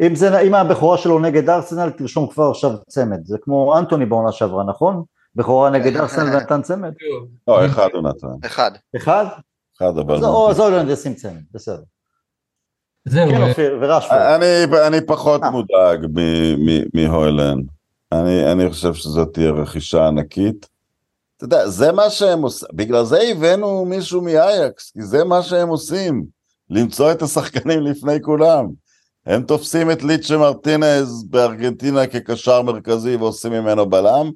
אם, זה, אם הבכורה שלו נגד ארסנל, תרשום כבר עכשיו צמד. זה כמו אנטוני בעונה שעברה, נכון? בכורה נגד ארסנל ונתן צמד? לא, אחד הוא נתן. אחד. אחד? אחד, אבל... אז אולנד ישים צמד, בסדר. זהו. כן, אופיר, ורשפורד. אני פחות אה. מודאג מהוילן. אני חושב שזאת תהיה רכישה ענקית. אתה יודע, זה מה שהם עושים, בגלל זה הבאנו מישהו מאייקס, כי זה מה שהם עושים, למצוא את השחקנים לפני כולם. הם תופסים את ליצ'ה מרטינז בארגנטינה כקשר מרכזי ועושים ממנו בלם,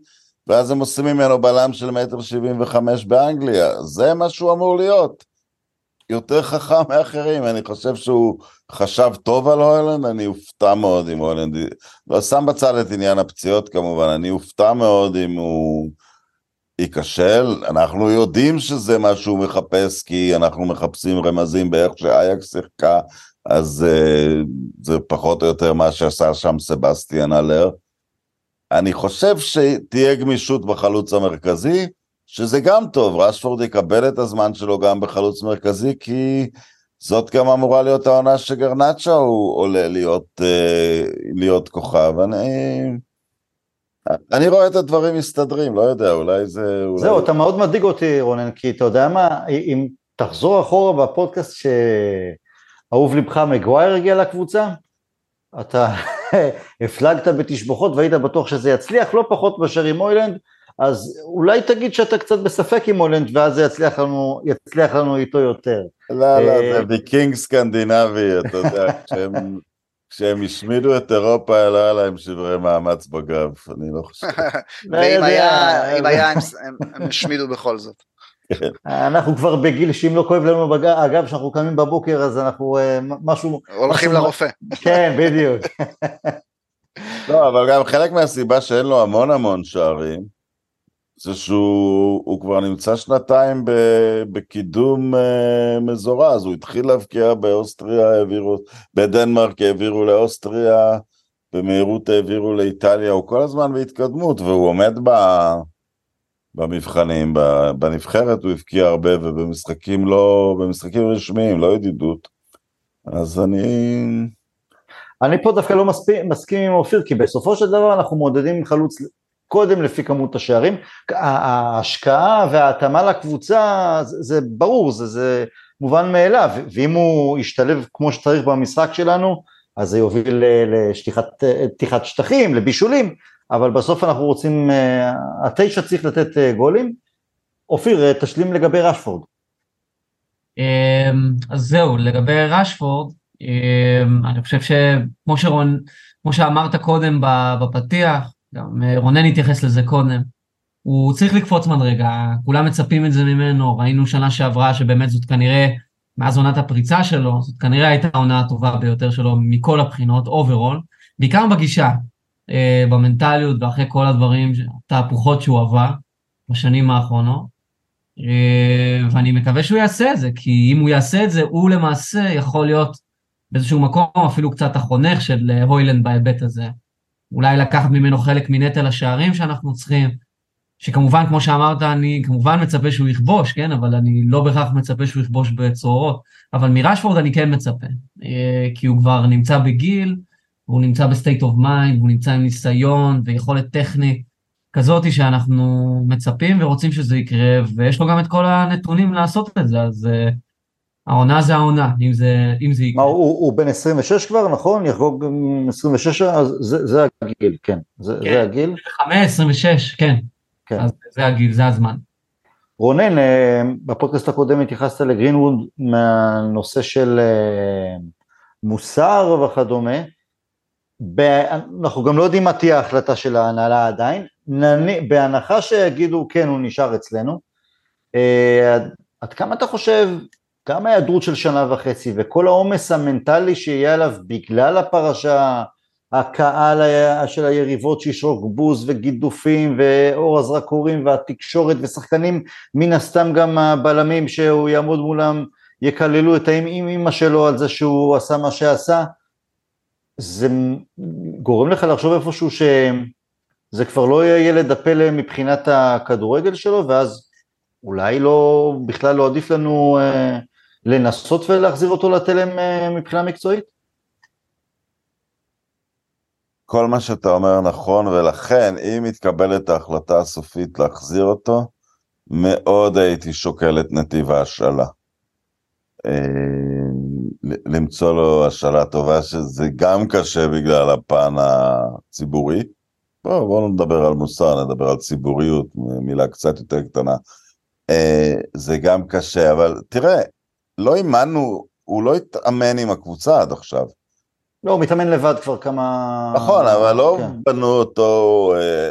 ואז הם עושים ממנו בלם של מטר שבעים וחמש באנגליה, זה מה שהוא אמור להיות. יותר חכם מאחרים, אני חושב שהוא חשב טוב על הולנד, אני אופתע מאוד אם הולנד, לא שם בצד את עניין הפציעות כמובן, אני אופתע מאוד אם הוא ייכשל, אנחנו יודעים שזה מה שהוא מחפש, כי אנחנו מחפשים רמזים באיך שאייקס שיחקה, אז uh, זה פחות או יותר מה שעשה שם סבסטיאן אלר. אני חושב שתהיה גמישות בחלוץ המרכזי, שזה גם טוב, רשפורד יקבל את הזמן שלו גם בחלוץ מרכזי, כי זאת גם אמורה להיות העונה שגרנצ'ה הוא עולה להיות, אה, להיות כוכב. אני, אני רואה את הדברים מסתדרים, לא יודע, אולי זה... אולי... זהו, אתה מאוד מדאיג אותי, רונן, כי אתה יודע מה, אם תחזור אחורה בפודקאסט שאהוב לבך מגווייר הגיע לקבוצה, אתה הפלגת בתשבחות והיית בטוח שזה יצליח, לא פחות מאשר עם אוילנד, אז אולי תגיד שאתה קצת בספק עם הולנד ואז זה יצליח לנו, יצליח לנו איתו יותר. לא, לא, אה, זה ויקינג סקנדינבי, אתה יודע, כשהם, כשהם השמידו את אירופה, לא היה להם שברי מאמץ בגב, אני לא חושב. לא ואם היה, אם היה, הם השמידו בכל זאת. כן. אנחנו כבר בגיל שאם לא כואב לנו בגב, כשאנחנו קמים בבוקר אז אנחנו אה, משהו... הולכים. לרופא. כן, בדיוק. לא, אבל גם חלק מהסיבה שאין לו המון המון שערים, זה שהוא כבר נמצא שנתיים ב, בקידום uh, מזורז, הוא התחיל להבקיע באוסטריה, העבירו, בדנמרק העבירו לאוסטריה, במהירות העבירו לאיטליה, הוא כל הזמן בהתקדמות, והוא עומד ב, במבחנים, בנבחרת הוא הבקיע הרבה, ובמשחקים לא, במשחקים רשמיים, לא ידידות, אז אני... אני פה דווקא לא מסכים, מסכים עם אופיר, כי בסופו של דבר אנחנו מודדים חלוץ קודם לפי כמות השערים, ההשקעה וההתאמה לקבוצה זה, ברור, זה, זה מובן מאליו, ואם הוא ישתלב כמו שצריך במשחק שלנו, אז זה יוביל לפתיחת שטחים, לבישולים, אבל בסוף אנחנו רוצים, התשע צריך לתת גולים. אופיר, תשלים לגבי רשפורד. אמ, אז זהו, לגבי רשפורד, אמ, אני חושב שכמו שרון, כמו שאמרת קודם בפתיח, גם אה, רונן התייחס לזה קודם. הוא צריך לקפוץ מדרגה, כולם מצפים את זה ממנו, ראינו שנה שעברה שבאמת זאת כנראה, מאז עונת הפריצה שלו, זאת כנראה הייתה העונה הטובה ביותר שלו מכל הבחינות, overall, בעיקר בגישה, אה, במנטליות ואחרי כל הדברים, התהפוכות שהוא עבר בשנים האחרונות. אה, ואני מקווה שהוא יעשה את זה, כי אם הוא יעשה את זה, הוא למעשה יכול להיות באיזשהו מקום אפילו קצת החונך של הוילנד בהיבט הזה. אולי לקחת ממנו חלק מנטל השערים שאנחנו צריכים, שכמובן, כמו שאמרת, אני כמובן מצפה שהוא יכבוש, כן? אבל אני לא בהכרח מצפה שהוא יכבוש בצרורות. אבל מרשפורד אני כן מצפה, אה, כי הוא כבר נמצא בגיל, והוא נמצא ב state of mind, והוא נמצא עם ניסיון ויכולת טכנית כזאת שאנחנו מצפים ורוצים שזה יקרה, ויש לו גם את כל הנתונים לעשות את זה, אז uh, העונה זה העונה, אם זה, אם זה יקרה. מה, הוא, הוא בן 26 כבר, נכון? יחגוג 26, אז זה, זה הגיל, כן. זה, כן. זה הגיל. 25, 26, כן. כן. אז זה הגיל, זה הזמן. רונן, אה, בפודקאסט הקודם התייחסת לגרינווד מהנושא של אה, מוסר וכדומה. אנחנו גם לא יודעים מה תהיה ההחלטה של ההנהלה עדיין, בהנחה שיגידו כן הוא נשאר אצלנו, אה, עד כמה אתה חושב גם ההיעדרות של שנה וחצי וכל העומס המנטלי שיהיה עליו בגלל הפרשה, הקהל של היריבות שישרוק בוז וגידופים ואור הזרקורים והתקשורת ושחקנים, מן הסתם גם הבלמים שהוא יעמוד מולם יקללו את האמא שלו על זה שהוא עשה מה שעשה, זה גורם לך לחשוב איפשהו שזה כבר לא יהיה ילד הפלא מבחינת הכדורגל שלו ואז אולי לא, בכלל לא עדיף לנו אה, לנסות ולהחזיר אותו לתלם אה, מבחינה מקצועית? כל מה שאתה אומר נכון, ולכן אם מתקבלת ההחלטה הסופית להחזיר אותו, מאוד הייתי שוקל את נתיב ההשאלה. אה, למצוא לו השאלה טובה, שזה גם קשה בגלל הפן הציבורי. בואו בוא נדבר על מוסר, נדבר על ציבוריות, מילה קצת יותר קטנה. אה, זה גם קשה, אבל תראה, לא אימנו, הוא לא התאמן עם הקבוצה עד עכשיו. לא, הוא מתאמן לבד כבר כמה... נכון, אבל לא כן. בנו אותו... אה,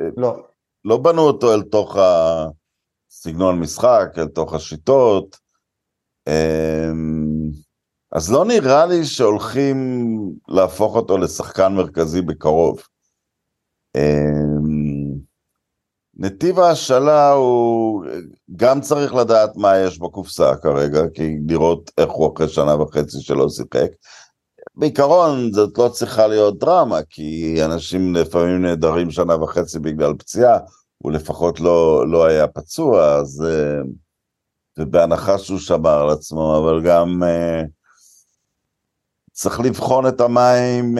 אה, לא. לא בנו אותו אל תוך הסגנון משחק, אל תוך השיטות. אמ, אז לא נראה לי שהולכים להפוך אותו לשחקן מרכזי בקרוב. נתיב ההשאלה הוא גם צריך לדעת מה יש בקופסה כרגע, כי לראות איך הוא אחרי שנה וחצי שלא שיחק. בעיקרון זאת לא צריכה להיות דרמה, כי אנשים לפעמים נעדרים שנה וחצי בגלל פציעה, הוא לפחות לא, לא היה פצוע, אז... ובהנחה שהוא שמר על עצמו, אבל גם צריך לבחון את המים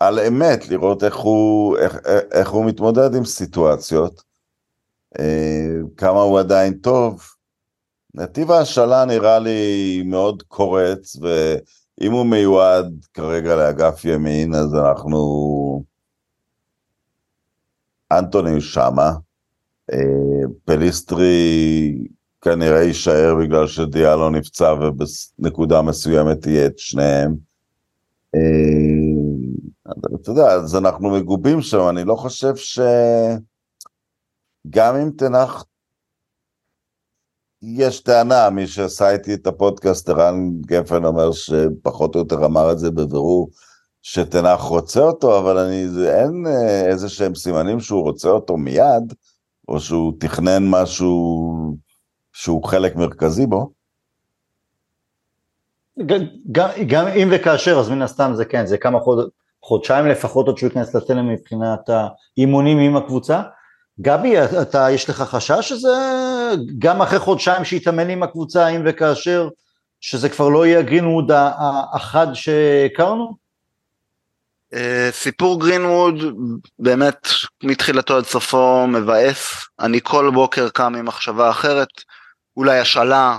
על אמת, לראות איך הוא, איך, איך הוא מתמודד עם סיטואציות, כמה הוא עדיין טוב. נתיב ההשאלה נראה לי מאוד קורץ, ואם הוא מיועד כרגע לאגף ימין, אז אנחנו... אנטוני שמה, אה, פליסטרי כנראה יישאר בגלל שדיאלו נפצע ובנקודה מסוימת יהיה את שניהם. אה, אתה יודע, אז אנחנו מגובים שם, אני לא חושב ש... גם אם תנח יש טענה, מי שעשה איתי את הפודקאסט, ערן גפן אומר שפחות או יותר אמר את זה בבירור, שתנח רוצה אותו, אבל אני, אין אה, איזה שהם סימנים שהוא רוצה אותו מיד, או שהוא תכנן משהו שהוא חלק מרכזי בו. גם, גם אם וכאשר, אז מן הסתם זה כן, זה כמה חוד, חודשיים לפחות עוד שהוא ייכנס לתלם מבחינת האימונים עם הקבוצה. גבי, אתה, יש לך חשש שזה גם אחרי חודשיים שהתאמן עם הקבוצה, אם וכאשר, שזה כבר לא יהיה גרינווד האחד שהכרנו? אה, סיפור גרינווד באמת מתחילתו עד סופו מבאס, אני כל בוקר קם עם מחשבה אחרת, אולי השאלה,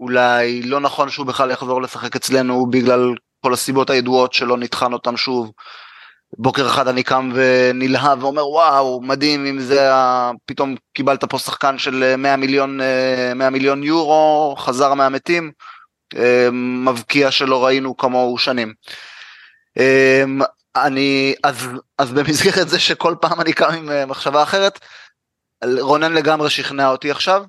אולי לא נכון שהוא בכלל יחזור לשחק אצלנו בגלל כל הסיבות הידועות שלא נטחן אותם שוב, בוקר אחד אני קם ונלהב ואומר וואו מדהים אם זה פתאום קיבלת פה שחקן של 100 מיליון 100 אה, מיליון יורו חזר מהמתים אה, מבקיע שלא ראינו כמוהו שנים. אה, אני אז אז במסגרת זה שכל פעם אני קם עם מחשבה אחרת רונן לגמרי שכנע אותי עכשיו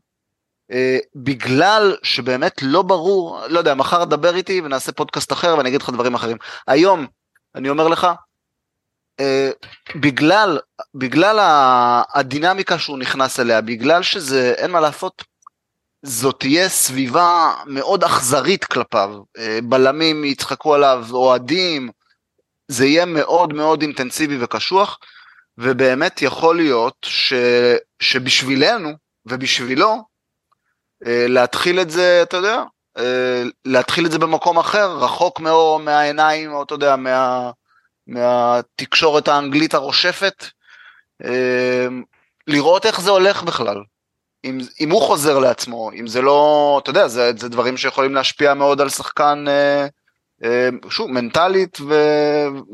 בגלל שבאמת לא ברור לא יודע מחר תדבר איתי ונעשה פודקאסט אחר ואני אגיד לך דברים אחרים. היום אני אומר לך אה, בגלל, בגלל הדינמיקה שהוא נכנס אליה, בגלל שזה, אין מה לעשות, זאת תהיה סביבה מאוד אכזרית כלפיו, אה, בלמים יצחקו עליו, אוהדים, זה יהיה מאוד מאוד אינטנסיבי וקשוח, ובאמת יכול להיות ש, שבשבילנו ובשבילו, אה, להתחיל את זה, אתה יודע, להתחיל את זה במקום אחר, רחוק מאור, מהעיניים, או אתה יודע, מה... מהתקשורת האנגלית הרושפת, אמ, לראות איך זה הולך בכלל. אם, אם הוא חוזר לעצמו, אם זה לא, אתה יודע, זה, זה דברים שיכולים להשפיע מאוד על שחקן, אה, אה, שוב, מנטלית, ו,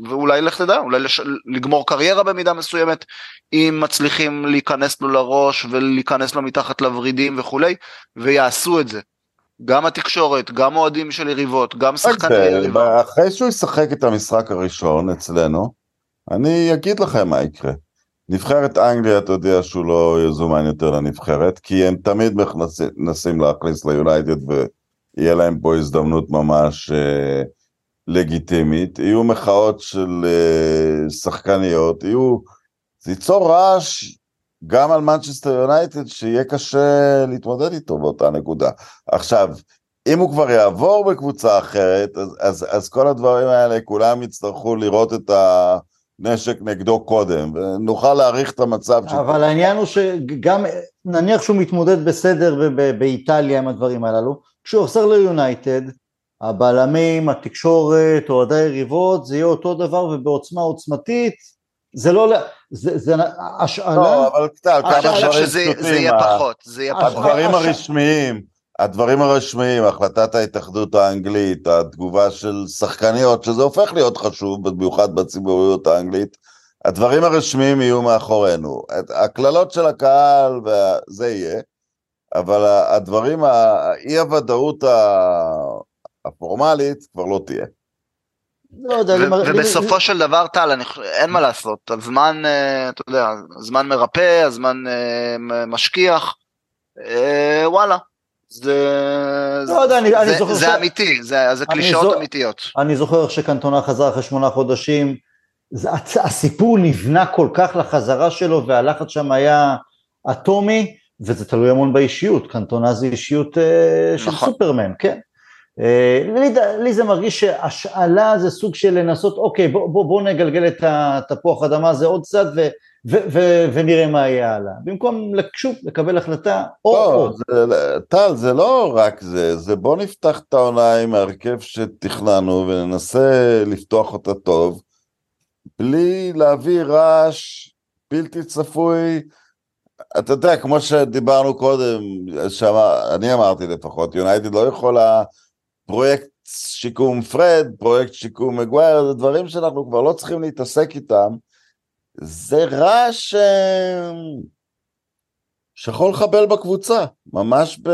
ואולי לך תדע, אולי לש, לגמור קריירה במידה מסוימת, אם מצליחים להיכנס לו לראש ולהיכנס לו מתחת לוורידים וכולי, ויעשו את זה. גם התקשורת, גם אוהדים של יריבות, גם שחקני יריבות. אחרי שהוא ישחק את המשחק הראשון אצלנו, אני אגיד לכם מה יקרה. נבחרת אנגליה, אתה יודע שהוא לא יזומן יותר לנבחרת, כי הם תמיד מנסים להכניס ליונייטד ויהיה להם פה הזדמנות ממש אה, לגיטימית. יהיו מחאות של אה, שחקניות, יהיו... זה ייצור רעש גם על מנצ'סטר יונייטד שיהיה קשה להתמודד איתו באותה נקודה. עכשיו, אם הוא כבר יעבור בקבוצה אחרת, אז, אז, אז כל הדברים האלה, כולם יצטרכו לראות את הנשק נגדו קודם, ונוכל להעריך את המצב. אבל ש... העניין הוא שגם, נניח שהוא מתמודד בסדר באיטליה עם הדברים הללו, כשהוא עושה ליונייטד, הבלמים, התקשורת, אוהדי היריבות, זה יהיה אותו דבר ובעוצמה עוצמתית, זה לא, זה, זה השאלה, לא, אבל קצת, כמה דברים פשוטים, זה יהיה פחות, זה יהיה פחות. הדברים הרשמיים, הדברים הרשמיים, החלטת ההתאחדות האנגלית, התגובה של שחקניות, שזה הופך להיות חשוב, במיוחד בציבוריות האנגלית, הדברים הרשמיים יהיו מאחורינו. הקללות של הקהל, זה יהיה, אבל הדברים, האי הוודאות הפורמלית כבר לא תהיה. לא יודע, ובסופו של דבר טל, אין מה לעשות, הזמן, אה, אתה יודע, הזמן מרפא, הזמן אה, משכיח, אה, וואלה, זה, לא יודע, אני, אני זוכר זה אמיתי, זה, זה קלישאות אמיתיות. אני זוכר שקנטונה חזר אחרי שמונה חודשים, זה, הסיפור נבנה כל כך לחזרה שלו והלחץ שם היה אטומי, וזה תלוי המון באישיות, קנטונה זה אישיות נכון. של סופרמן, כן. אה, לי, לי זה מרגיש שהשאלה זה סוג של לנסות, אוקיי, בוא, בוא, בוא נגלגל את התפוח אדמה הזה עוד קצת ו, ו, ו, ונראה מה יהיה הלאה. במקום שוב לקבל החלטה או לא, טל, זה לא רק זה, זה בוא נפתח את העונה עם ההרכב שתכננו וננסה לפתוח אותה טוב, בלי להביא רעש בלתי צפוי. אתה יודע, כמו שדיברנו קודם, שאמר, אני אמרתי לפחות, יונייטד לא יכולה, פרויקט שיקום פרד, פרויקט שיקום מגווייר, זה דברים שאנחנו כבר לא צריכים להתעסק איתם. זה רעש אה, שיכול לחבל בקבוצה, ממש ב...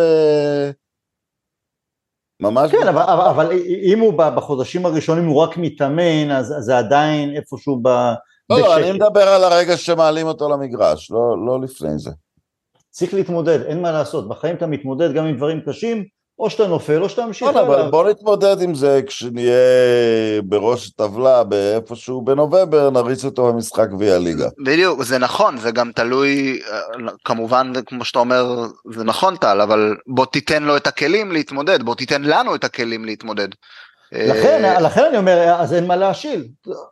ממש... כן, ב- אבל, אבל, אבל אם הוא בחודשים הראשונים הוא רק מתאמן, אז זה עדיין איפשהו ב... לא, בשקט. אני מדבר על הרגע שמעלים אותו למגרש, לא, לא לפני זה. צריך להתמודד, אין מה לעשות, בחיים אתה מתמודד גם עם דברים קשים, או שאתה נופל או שאתה ממשיך נכון, אבל הלאה. בוא נתמודד עם זה כשנהיה בראש הטבלה באיפשהו בנובמבר, נריץ אותו במשחק גביע ליגה. בדיוק, זה נכון, זה גם תלוי, אה, כמובן, כמו שאתה אומר, זה נכון טל, אבל בוא תיתן לו את הכלים להתמודד, בוא תיתן לנו את הכלים להתמודד. לכן, אה, לכן אני אומר, אז אין מה להשיל.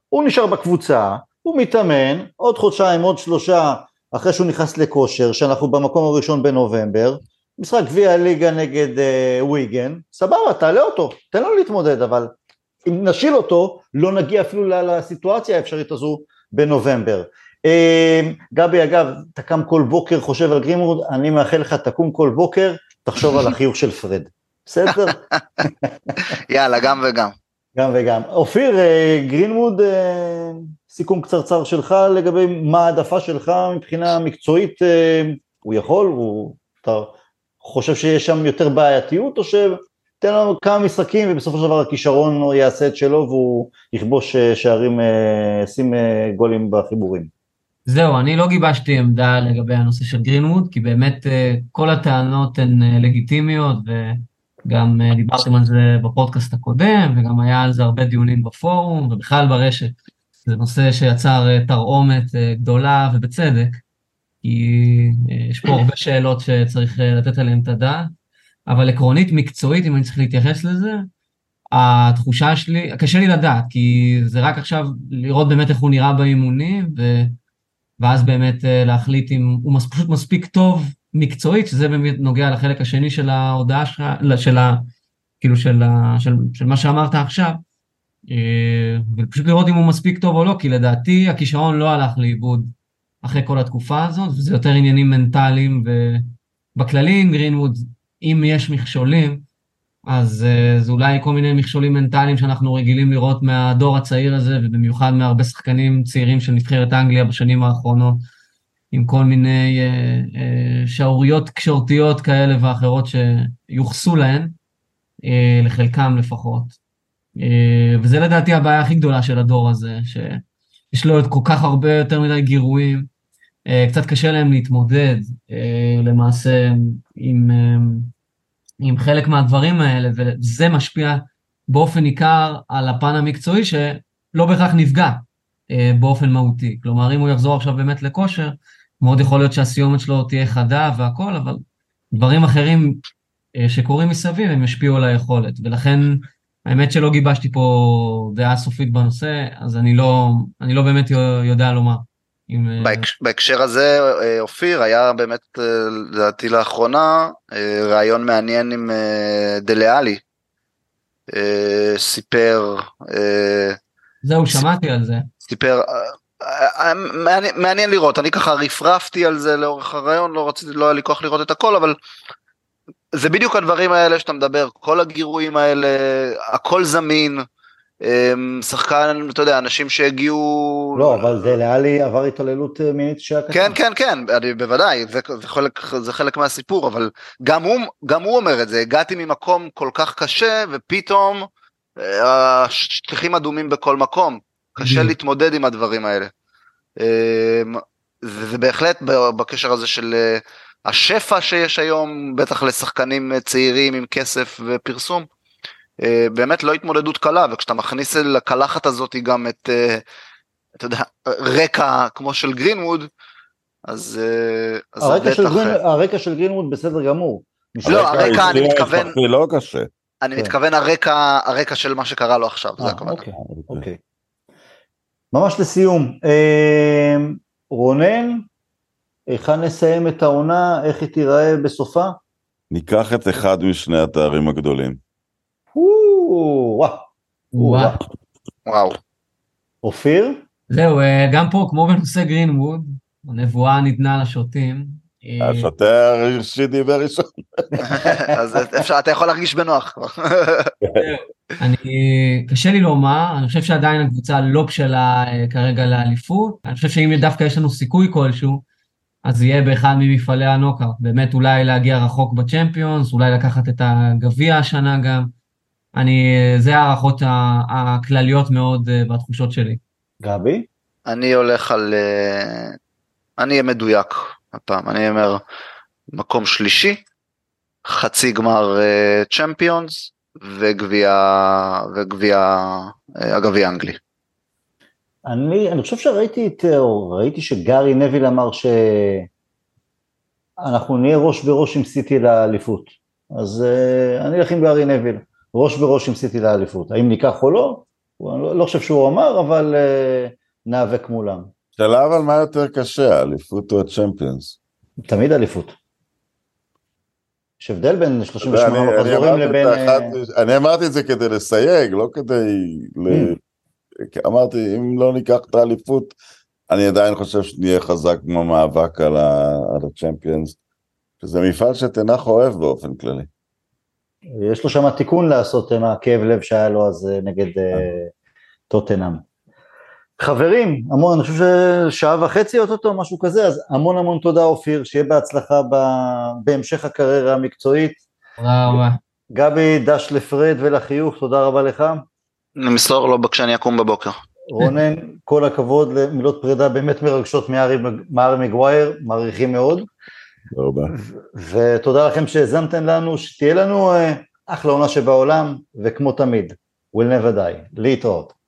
הוא נשאר בקבוצה, הוא מתאמן, עוד חודשיים, עוד שלושה, אחרי שהוא נכנס לכושר, שאנחנו במקום הראשון בנובמבר, משחק גביע הליגה נגד אה, וויגן, סבבה, תעלה אותו, תן לו להתמודד, אבל אם נשיל אותו, לא נגיע אפילו לסיטואציה האפשרית הזו בנובמבר. אה, גבי, אגב, אתה קם כל בוקר, חושב על גרימורד, אני מאחל לך, תקום כל בוקר, תחשוב על החיוך של פרד. בסדר? יאללה, גם וגם. גם וגם. אופיר, אה, גרינווד, אה, סיכום קצרצר שלך לגבי מה העדפה שלך מבחינה מקצועית, אה, הוא יכול, הוא, אתה חושב שיש שם יותר בעייתיות, או שתן לנו כמה משחקים ובסופו של דבר הכישרון יעשה את שלו והוא יכבוש אה, שערים, אה, ישים גולים בחיבורים. זהו, אני לא גיבשתי עמדה לגבי הנושא של גרינווד, כי באמת כל הטענות הן לגיטימיות, וגם דיברתם על זה בפודקאסט הקודם, וגם היה על זה הרבה דיונים בפורום, ובכלל ברשת. זה נושא שיצר אה, תרעומת אה, גדולה, ובצדק, כי אה, יש פה הרבה שאלות שצריך לתת עליהן את הדעת, אבל עקרונית, מקצועית, אם אני צריך להתייחס לזה, התחושה שלי, קשה לי לדעת, כי זה רק עכשיו לראות באמת איך הוא נראה באימונים, ו... ואז באמת להחליט אם הוא מס, פשוט מספיק טוב מקצועית, שזה באמת נוגע לחלק השני של ההודעה שלך, של ה... כאילו של, ה, של, של מה שאמרת עכשיו, ופשוט לראות אם הוא מספיק טוב או לא, כי לדעתי הכישרון לא הלך לאיבוד אחרי כל התקופה הזאת, וזה יותר עניינים מנטליים, ובכללי עם גרינווד, אם יש מכשולים, אז זה אולי כל מיני מכשולים מנטליים שאנחנו רגילים לראות מהדור הצעיר הזה, ובמיוחד מהרבה שחקנים צעירים של נבחרת אנגליה בשנים האחרונות, עם כל מיני uh, uh, שערוריות תקשורתיות כאלה ואחרות שיוחסו להן, uh, לחלקם לפחות. Uh, וזה לדעתי הבעיה הכי גדולה של הדור הזה, שיש לו את כל כך הרבה יותר מדי גירויים, uh, קצת קשה להם להתמודד uh, למעשה עם... עם חלק מהדברים האלה, וזה משפיע באופן ניכר על הפן המקצועי שלא בהכרח נפגע אה, באופן מהותי. כלומר, אם הוא יחזור עכשיו באמת לכושר, מאוד יכול להיות שהסיומת שלו תהיה חדה והכל, אבל דברים אחרים אה, שקורים מסביב הם ישפיעו על היכולת, ולכן האמת שלא גיבשתי פה דעה סופית בנושא, אז אני לא, אני לא באמת יודע לומר. אם, אה, בהקש- בהקשר הזה, אה, אופיר, היה באמת, אה, לדעתי לאחרונה, ראיון מעניין עם דליאלי. סיפר, זהו, שמעתי על זה. סיפר, מעניין, מעניין לראות, אני ככה רפרפתי על זה לאורך הרעיון, לא רציתי, לא היה לי כוח לראות את הכל, אבל זה בדיוק הדברים האלה שאתה מדבר, כל הגירויים האלה, הכל זמין, אה, שחקן, אתה יודע, אנשים שהגיעו... לא, אבל זה לאלי עבר התעללות אה, מינית שהיה קטן. כן, כן, כן, אני, בוודאי, זה, זה, חלק, זה חלק מהסיפור, אבל גם הוא, גם הוא אומר את זה, הגעתי ממקום כל כך קשה, ופתאום אה, השטיחים אדומים בכל מקום, קשה בדיוק. להתמודד עם הדברים האלה. אה, זה, זה בהחלט בקשר הזה של אה, השפע שיש היום, בטח לשחקנים צעירים עם כסף ופרסום, אה, באמת לא התמודדות קלה, וכשאתה מכניס אל הקלחת הזאת גם את, אה, אתה יודע, רקע כמו של גרינווד, אז, אה, אז זה הרקע של. גרין, הרקע של גרינווד בסדר גמור. לא, הרקע, אני מתכוון- לא קשה. אני כן. מתכוון הרקע, הרקע של מה שקרה לו עכשיו, זה אה, הכוונה. אוקיי, אוקיי. ממש לסיום, רונן, היכן נסיים את העונה, איך היא תיראה בסופה? ניקח את אחד משני התארים הגדולים. או, וואו, וואו. וואו. וואו. אופיר? זהו, אה, גם פה, כמו בנושא גרינווד, הנבואה ניתנה לשוטים. אה, השוטר הראשי דיבר ראשון. אז אפשר, אתה יכול להרגיש בנוח. אני, קשה לי לומר, אני חושב שעדיין הקבוצה לא בשלה אה, כרגע לאליפות. אני חושב שאם דווקא יש לנו סיכוי כלשהו, אז זה יהיה באחד ממפעלי הנוקארט. באמת אולי להגיע רחוק בצ'מפיונס, אולי לקחת את הגביע השנה גם. אני, זה ההערכות הכלליות מאוד אה, בתחושות שלי. גבי? אני הולך על... אה, אני אהיה מדויק הפעם, אני אומר מקום שלישי, חצי גמר אה, צ'מפיונס וגביע, וגביע, אה, הגביע האנגלי. אני, אני חושב שראיתי את, או ראיתי שגארי נביל אמר שאנחנו נהיה ראש בראש עם סיטי לאליפות. אז uh, אני אלך עם גארי נביל, ראש בראש עם סיטי לאליפות. האם ניקח או לא? אני לא, לא חושב שהוא אמר, אבל uh, ניאבק מולם. שאלה אבל מה יותר קשה, האליפות או הצ'מפיונס? תמיד אליפות. יש הבדל בין אתה 38 יודע, אני- אני מחזורים לבין... האחת- אה, אני אמרתי את זה כדי לסייג, לא כדי... ל- אמרתי, אם לא ניקח את האליפות, אני עדיין חושב שנהיה חזק כמו מאבק על הצ'מפיונס, שזה מפעל שתנח אוהב באופן כללי. יש לו שם תיקון לעשות עם הכאב לב שהיה לו אז אה, נגד אה, טוטנאם. חברים, המון, אני חושב ששעה וחצי אוטוטו, משהו כזה, אז המון המון תודה אופיר, שיהיה בהצלחה ב- בהמשך הקריירה המקצועית. תודה רבה. גבי, דש לפרד ולחיוך, תודה רבה לך. נמסור לו כשאני אקום בבוקר. רונן, כל הכבוד למילות פרידה באמת מרגשות מהארי מגווייר, מעריכים מאוד. תודה רבה. ותודה לכם שהאזנתם לנו, שתהיה לנו אה, אחלה עונה שבעולם, וכמו תמיד, will never die, להתראות.